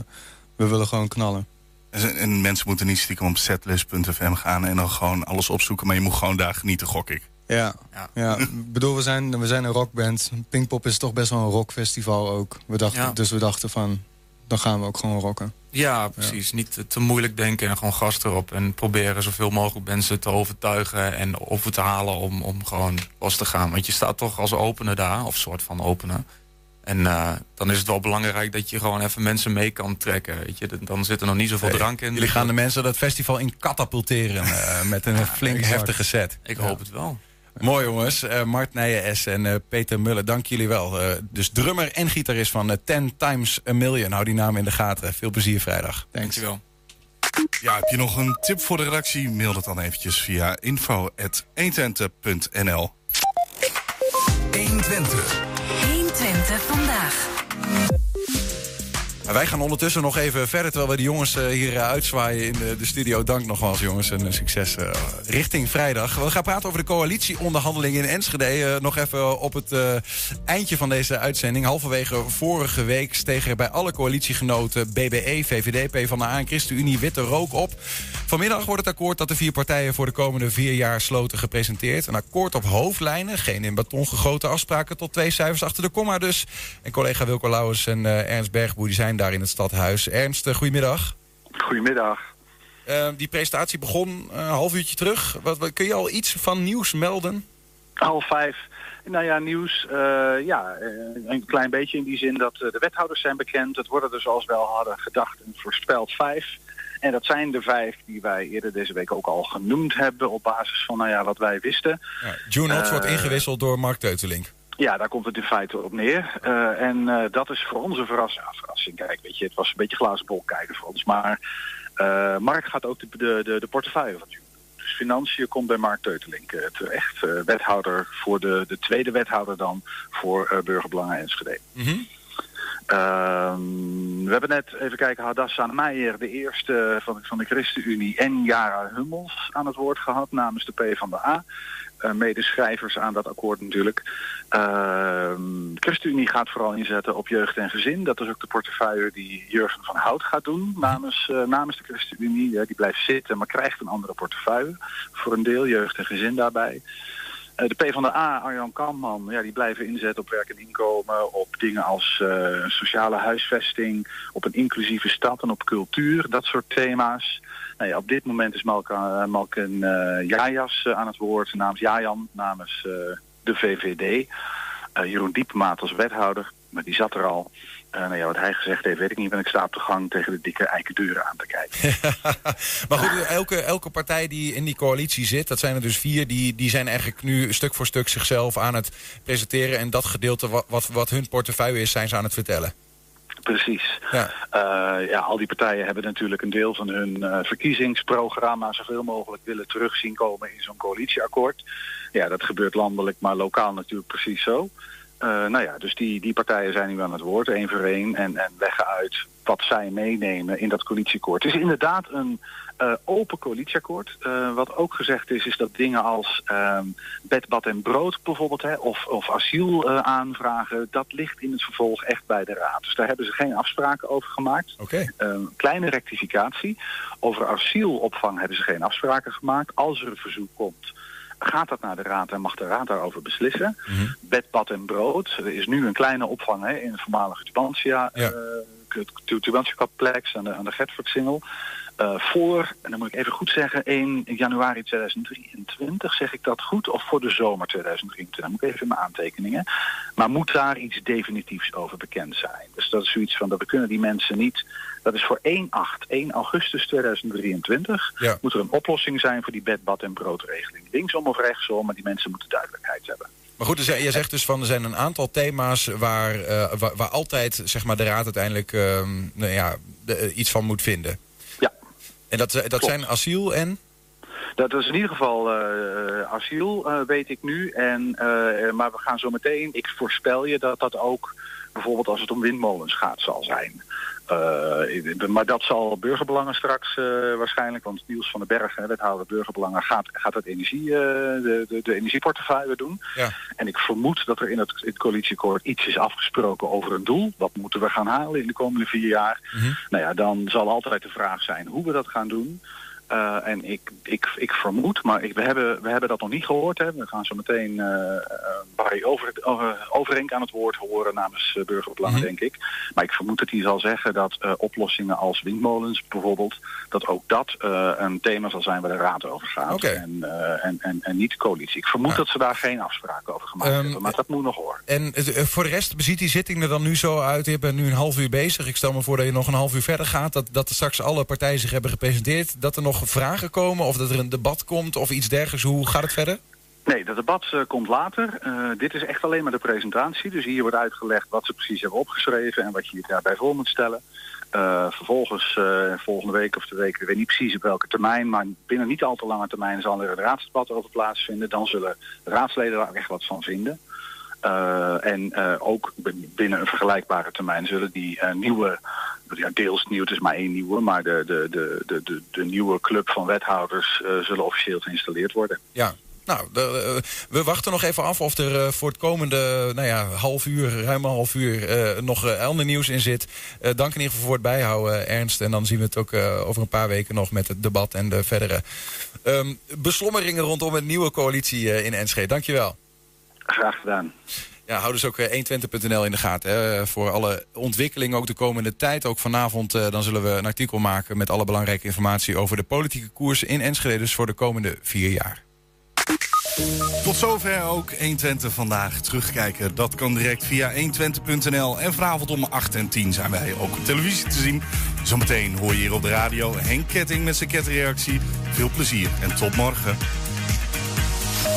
we willen gewoon knallen. En, en mensen moeten niet stiekem op setlist.fm gaan en dan gewoon alles opzoeken. Maar je moet gewoon daar genieten, gok ik. Ja, ja. Ik bedoel, we zijn, we zijn een rockband. Pinkpop is toch best wel een rockfestival ook. We dachten, Ja. Dus we dachten van, dan gaan we ook gewoon rocken. Ja, precies. Niet te, moeilijk denken en gewoon gas erop. En proberen zoveel mogelijk mensen te overtuigen en over te halen om, om gewoon los te gaan. Want je staat toch als opener daar, of soort van opener. En eh, dan is het wel belangrijk dat je gewoon even mensen mee kan trekken. Weet je? Dan zit er nog niet zoveel Nee, drank in. Jullie gaan de mensen dat festival in katapulteren eh, met een flink heftige set. Ik hoop het wel. Mooi jongens. Eh, Mart Nijen-S en eh, Peter Mullen, dank jullie wel. Eh, dus drummer en gitarist van 10 Times a Million. Hou die naam in de gaten. Veel plezier vrijdag. Dankjewel. Ja, heb je nog een tip voor de redactie? Mail dat dan eventjes via info.120.nl 120. 120 vandaag. Maar wij gaan ondertussen nog even verder, terwijl we de jongens eh, hier eh, uitzwaaien in de, de studio. Dank nogmaals jongens en eh, succes richting vrijdag. We gaan praten over de coalitieonderhandelingen in Enschede. Nog even op het eindje van deze uitzending. Halverwege vorige week stegen bij alle coalitiegenoten BBE, VVD, PvdA en ChristenUnie witte rook op. Vanmiddag wordt het akkoord dat de vier partijen voor de komende vier jaar sloten gepresenteerd. Een akkoord op hoofdlijnen, geen in beton gegoten afspraken tot twee cijfers achter de komma dus. En collega Wilco Lauwers en Ernst Bergboer die zijn daar in het stadhuis. Ernst, eh, goedemiddag. Goedemiddag. Eh, die presentatie begon eh, een half uurtje terug. Wat, wat- kun je al iets van nieuws melden? Half vijf. Nou ja, nieuws. eh, ja, een klein beetje in die zin dat de wethouders zijn bekend. Het worden er zoals we al hadden gedacht en voorspeld vijf. En dat zijn de vijf die wij eerder deze week ook al genoemd hebben op basis van nou ja, wat wij wisten. June Hotz Eh, wordt ingewisseld door Mark Teutelink. Ja, daar komt het in feite op neer. Eh, en eh, dat is voor ons een verrassing. Ja, verrassing. Kijk, weet je, het was een beetje glazen bol kijken voor ons. Maar eh, Mark gaat ook de, de, de, de portefeuille van. Dus financiën komt bij Mark Teutelink terecht. Wethouder voor de, de tweede wethouder dan voor Burgerbelangen Enschede. Ehm, we hebben net, even kijken, Hadassa Meijer, de eerste van, van de ChristenUnie, en Jara Hummels aan het woord gehad namens de PvdA. Uh, medeschrijvers aan dat akkoord natuurlijk. Ehm, ChristenUnie gaat vooral inzetten op jeugd en gezin. Dat is ook de portefeuille die Jurgen van Hout gaat doen namens, eh, namens de ChristenUnie. Die blijft zitten, maar krijgt een andere portefeuille. Voor een deel jeugd en gezin daarbij. Eh, de PvdA, Arjan Kamman, ja, die blijven inzetten op werk en inkomen, op dingen als eh, sociale huisvesting, op een inclusieve stad en op cultuur, dat soort thema's. Nou op dit moment is Malken uh, Jajas uh, aan het woord namens Jajan, namens de VVD. Jeroen Diepmaat als wethouder, maar die zat er al. Nou ja, wat hij gezegd heeft, weet ik niet. Want ik sta op de gang tegen de dikke eikendeuren aan te kijken. maar goed, elke, elke partij die in die coalitie zit, dat zijn er dus vier, die, die zijn eigenlijk nu stuk voor stuk zichzelf aan het presenteren. En dat gedeelte wat, wat hun portefeuille is, zijn ze aan het vertellen. Precies. Ja. Uh, ja, al die partijen hebben natuurlijk een deel van hun uh, verkiezingsprogramma zoveel mogelijk willen terugzien komen in zo'n coalitieakkoord. Ja, dat gebeurt landelijk, maar lokaal natuurlijk precies zo. Uh, nou ja, dus die, die partijen zijn nu aan het woord, één voor één, en, en leggen uit wat zij meenemen in dat coalitieakkoord. Het is inderdaad een uh, open coalitieakkoord. Uh, wat ook gezegd is, is dat dingen als uh, bed, bad en brood bijvoorbeeld, hè, of, of asiel uh, aanvragen, dat ligt in het vervolg echt bij de Raad. Dus daar hebben ze geen afspraken over gemaakt. Okay. kleine rectificatie. Over asielopvang hebben ze geen afspraken gemaakt. Als er een verzoek komt, gaat dat naar de Raad en mag de Raad daarover beslissen. Mm -hmm. Bed, bad en brood. Er is nu een kleine opvang hè, in het voormalige Tubantia, ja. aan de, aan de. Uh, voor, en dan moet ik even goed zeggen, 1 januari 2023, zeg ik dat goed? Of voor de zomer 2023? Moet ik even in mijn aantekeningen. Maar moet daar iets definitiefs over bekend zijn? Dus dat is zoiets van, dat we kunnen die mensen niet... Dat is voor 1, 8, 1 augustus 2023. Ja. Moet er een oplossing zijn voor die bed, bad en broodregeling. Linksom of rechtsom, maar die mensen moeten duidelijkheid hebben. Maar goed, je zegt dus van er zijn een aantal thema's waar, uh, waar, waar, altijd zeg maar, de raad uiteindelijk uh, nou ja, de, uh, iets van moet vinden. En dat, dat zijn asiel en? Dat is in ieder geval uh, asiel, uh, weet ik nu. En, uh, maar we gaan zo meteen, ik voorspel je dat dat ook bijvoorbeeld als het om windmolens gaat zal zijn. Uh, maar dat zal burgerbelangen straks uh, waarschijnlijk, want Niels van den Berg, hè, wethouder burgerbelangen, gaat, gaat het energie, uh, de, de, de energieportefeuille doen. Ja. En ik vermoed dat er in het, in het coalitieakkoord iets is afgesproken over een doel. Wat moeten we gaan halen in de komende vier jaar? Mm -hmm. Nou ja, dan zal altijd de vraag zijn hoe we dat gaan doen. Eh, en ik, ik, ik vermoed, maar ik, we, hebben, we hebben dat nog niet gehoord. Hè. We gaan zo meteen eh, Barry over, over, Overenk aan het woord horen namens uh, Burgerbelang, denk ik. Maar ik vermoed dat hij zal zeggen dat uh, oplossingen als windmolens bijvoorbeeld... dat ook dat uh, een thema zal zijn waar de Raad over gaat. Okay. En, uh, en, en, en niet de coalitie. Ik vermoed Ja. dat ze daar geen afspraken over gemaakt Ehm, hebben. Maar dat moet nog horen. En voor de rest ziet die zitting er dan nu zo uit. Je bent nu een half uur bezig. Ik stel me voor dat je nog een half uur verder gaat. Dat, dat er straks alle partijen zich hebben gepresenteerd. Dat er nog vragen komen of dat er een debat komt of iets dergelijks. Hoe gaat het verder? Nee, dat debat eh, komt later. Eh, dit is echt alleen maar de presentatie. Dus hier wordt uitgelegd wat ze precies hebben opgeschreven en wat je je daarbij voor moet stellen. Eh, vervolgens, volgende week of de week, ik weet niet precies op welke termijn, maar binnen niet al te lange termijn zal er een raadsdebat over plaatsvinden. Dan zullen de raadsleden daar echt wat van vinden. Eh, en eh, ook binnen een vergelijkbare termijn zullen die eh, nieuwe, ja, deels nieuw, het is maar één nieuwe, maar de, de, de, de, de, nieuwe club van wethouders zullen officieel geïnstalleerd worden. Ja. Nou, we wachten nog even af of er voor het komende nou ja, half uur, ruim een half uur, nog ander nieuws in zit. Dank in ieder geval voor het bijhouden, Ernst. En dan zien we het ook over een paar weken nog met het debat en de verdere ehm, beslommeringen rondom een nieuwe coalitie in Enschede. Dankjewel. Graag gedaan. Ja, hou dus ook eh, 120.nl in de gaten. Hè, voor alle ontwikkelingen, ook de komende tijd. Ook vanavond eh, dan zullen we een artikel maken met alle belangrijke informatie over de politieke koers in Enschede. Dus voor de komende vier jaar. Tot zover ook 120 vandaag terugkijken. Dat kan direct via 120.nl. En vanavond om 8 en 10 zijn wij ook op televisie te zien. Zometeen hoor je hier op de radio Henk Ketting met zijn ketreactie. Veel plezier en tot morgen.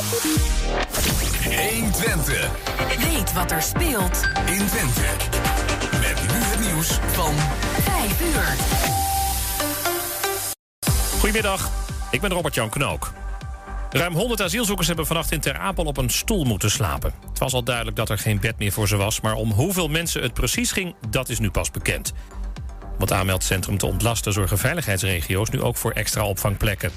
120. Weet wat er speelt in Twente. Met nu het nieuws van 5 uur. Goedemiddag, ik ben Robert-Jan Knook. Ruim 100 asielzoekers hebben vannacht in Ter Apel op een stoel moeten slapen. Het was al duidelijk dat er geen bed meer voor ze was... maar om hoeveel mensen het precies ging, dat is nu pas bekend. Om het aanmeldcentrum te ontlasten zorgen veiligheidsregio's... nu ook voor extra opvangplekken.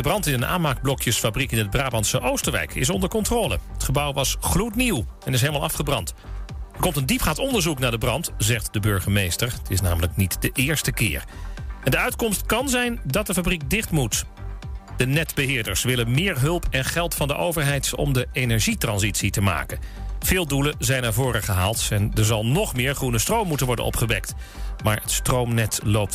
De brand in een aanmaakblokjesfabriek in het Brabantse Oosterwijk is onder controle. Het gebouw was gloednieuw en is helemaal afgebrand. Er komt een diepgaand onderzoek naar de brand, zegt de burgemeester. Het is namelijk niet de eerste keer. En de uitkomst kan zijn dat de fabriek dicht moet. De netbeheerders willen meer hulp en geld van de overheid om de energietransitie te maken. Veel doelen zijn naar voren gehaald en er zal nog meer groene stroom moeten worden opgewekt. Maar het stroomnet loopt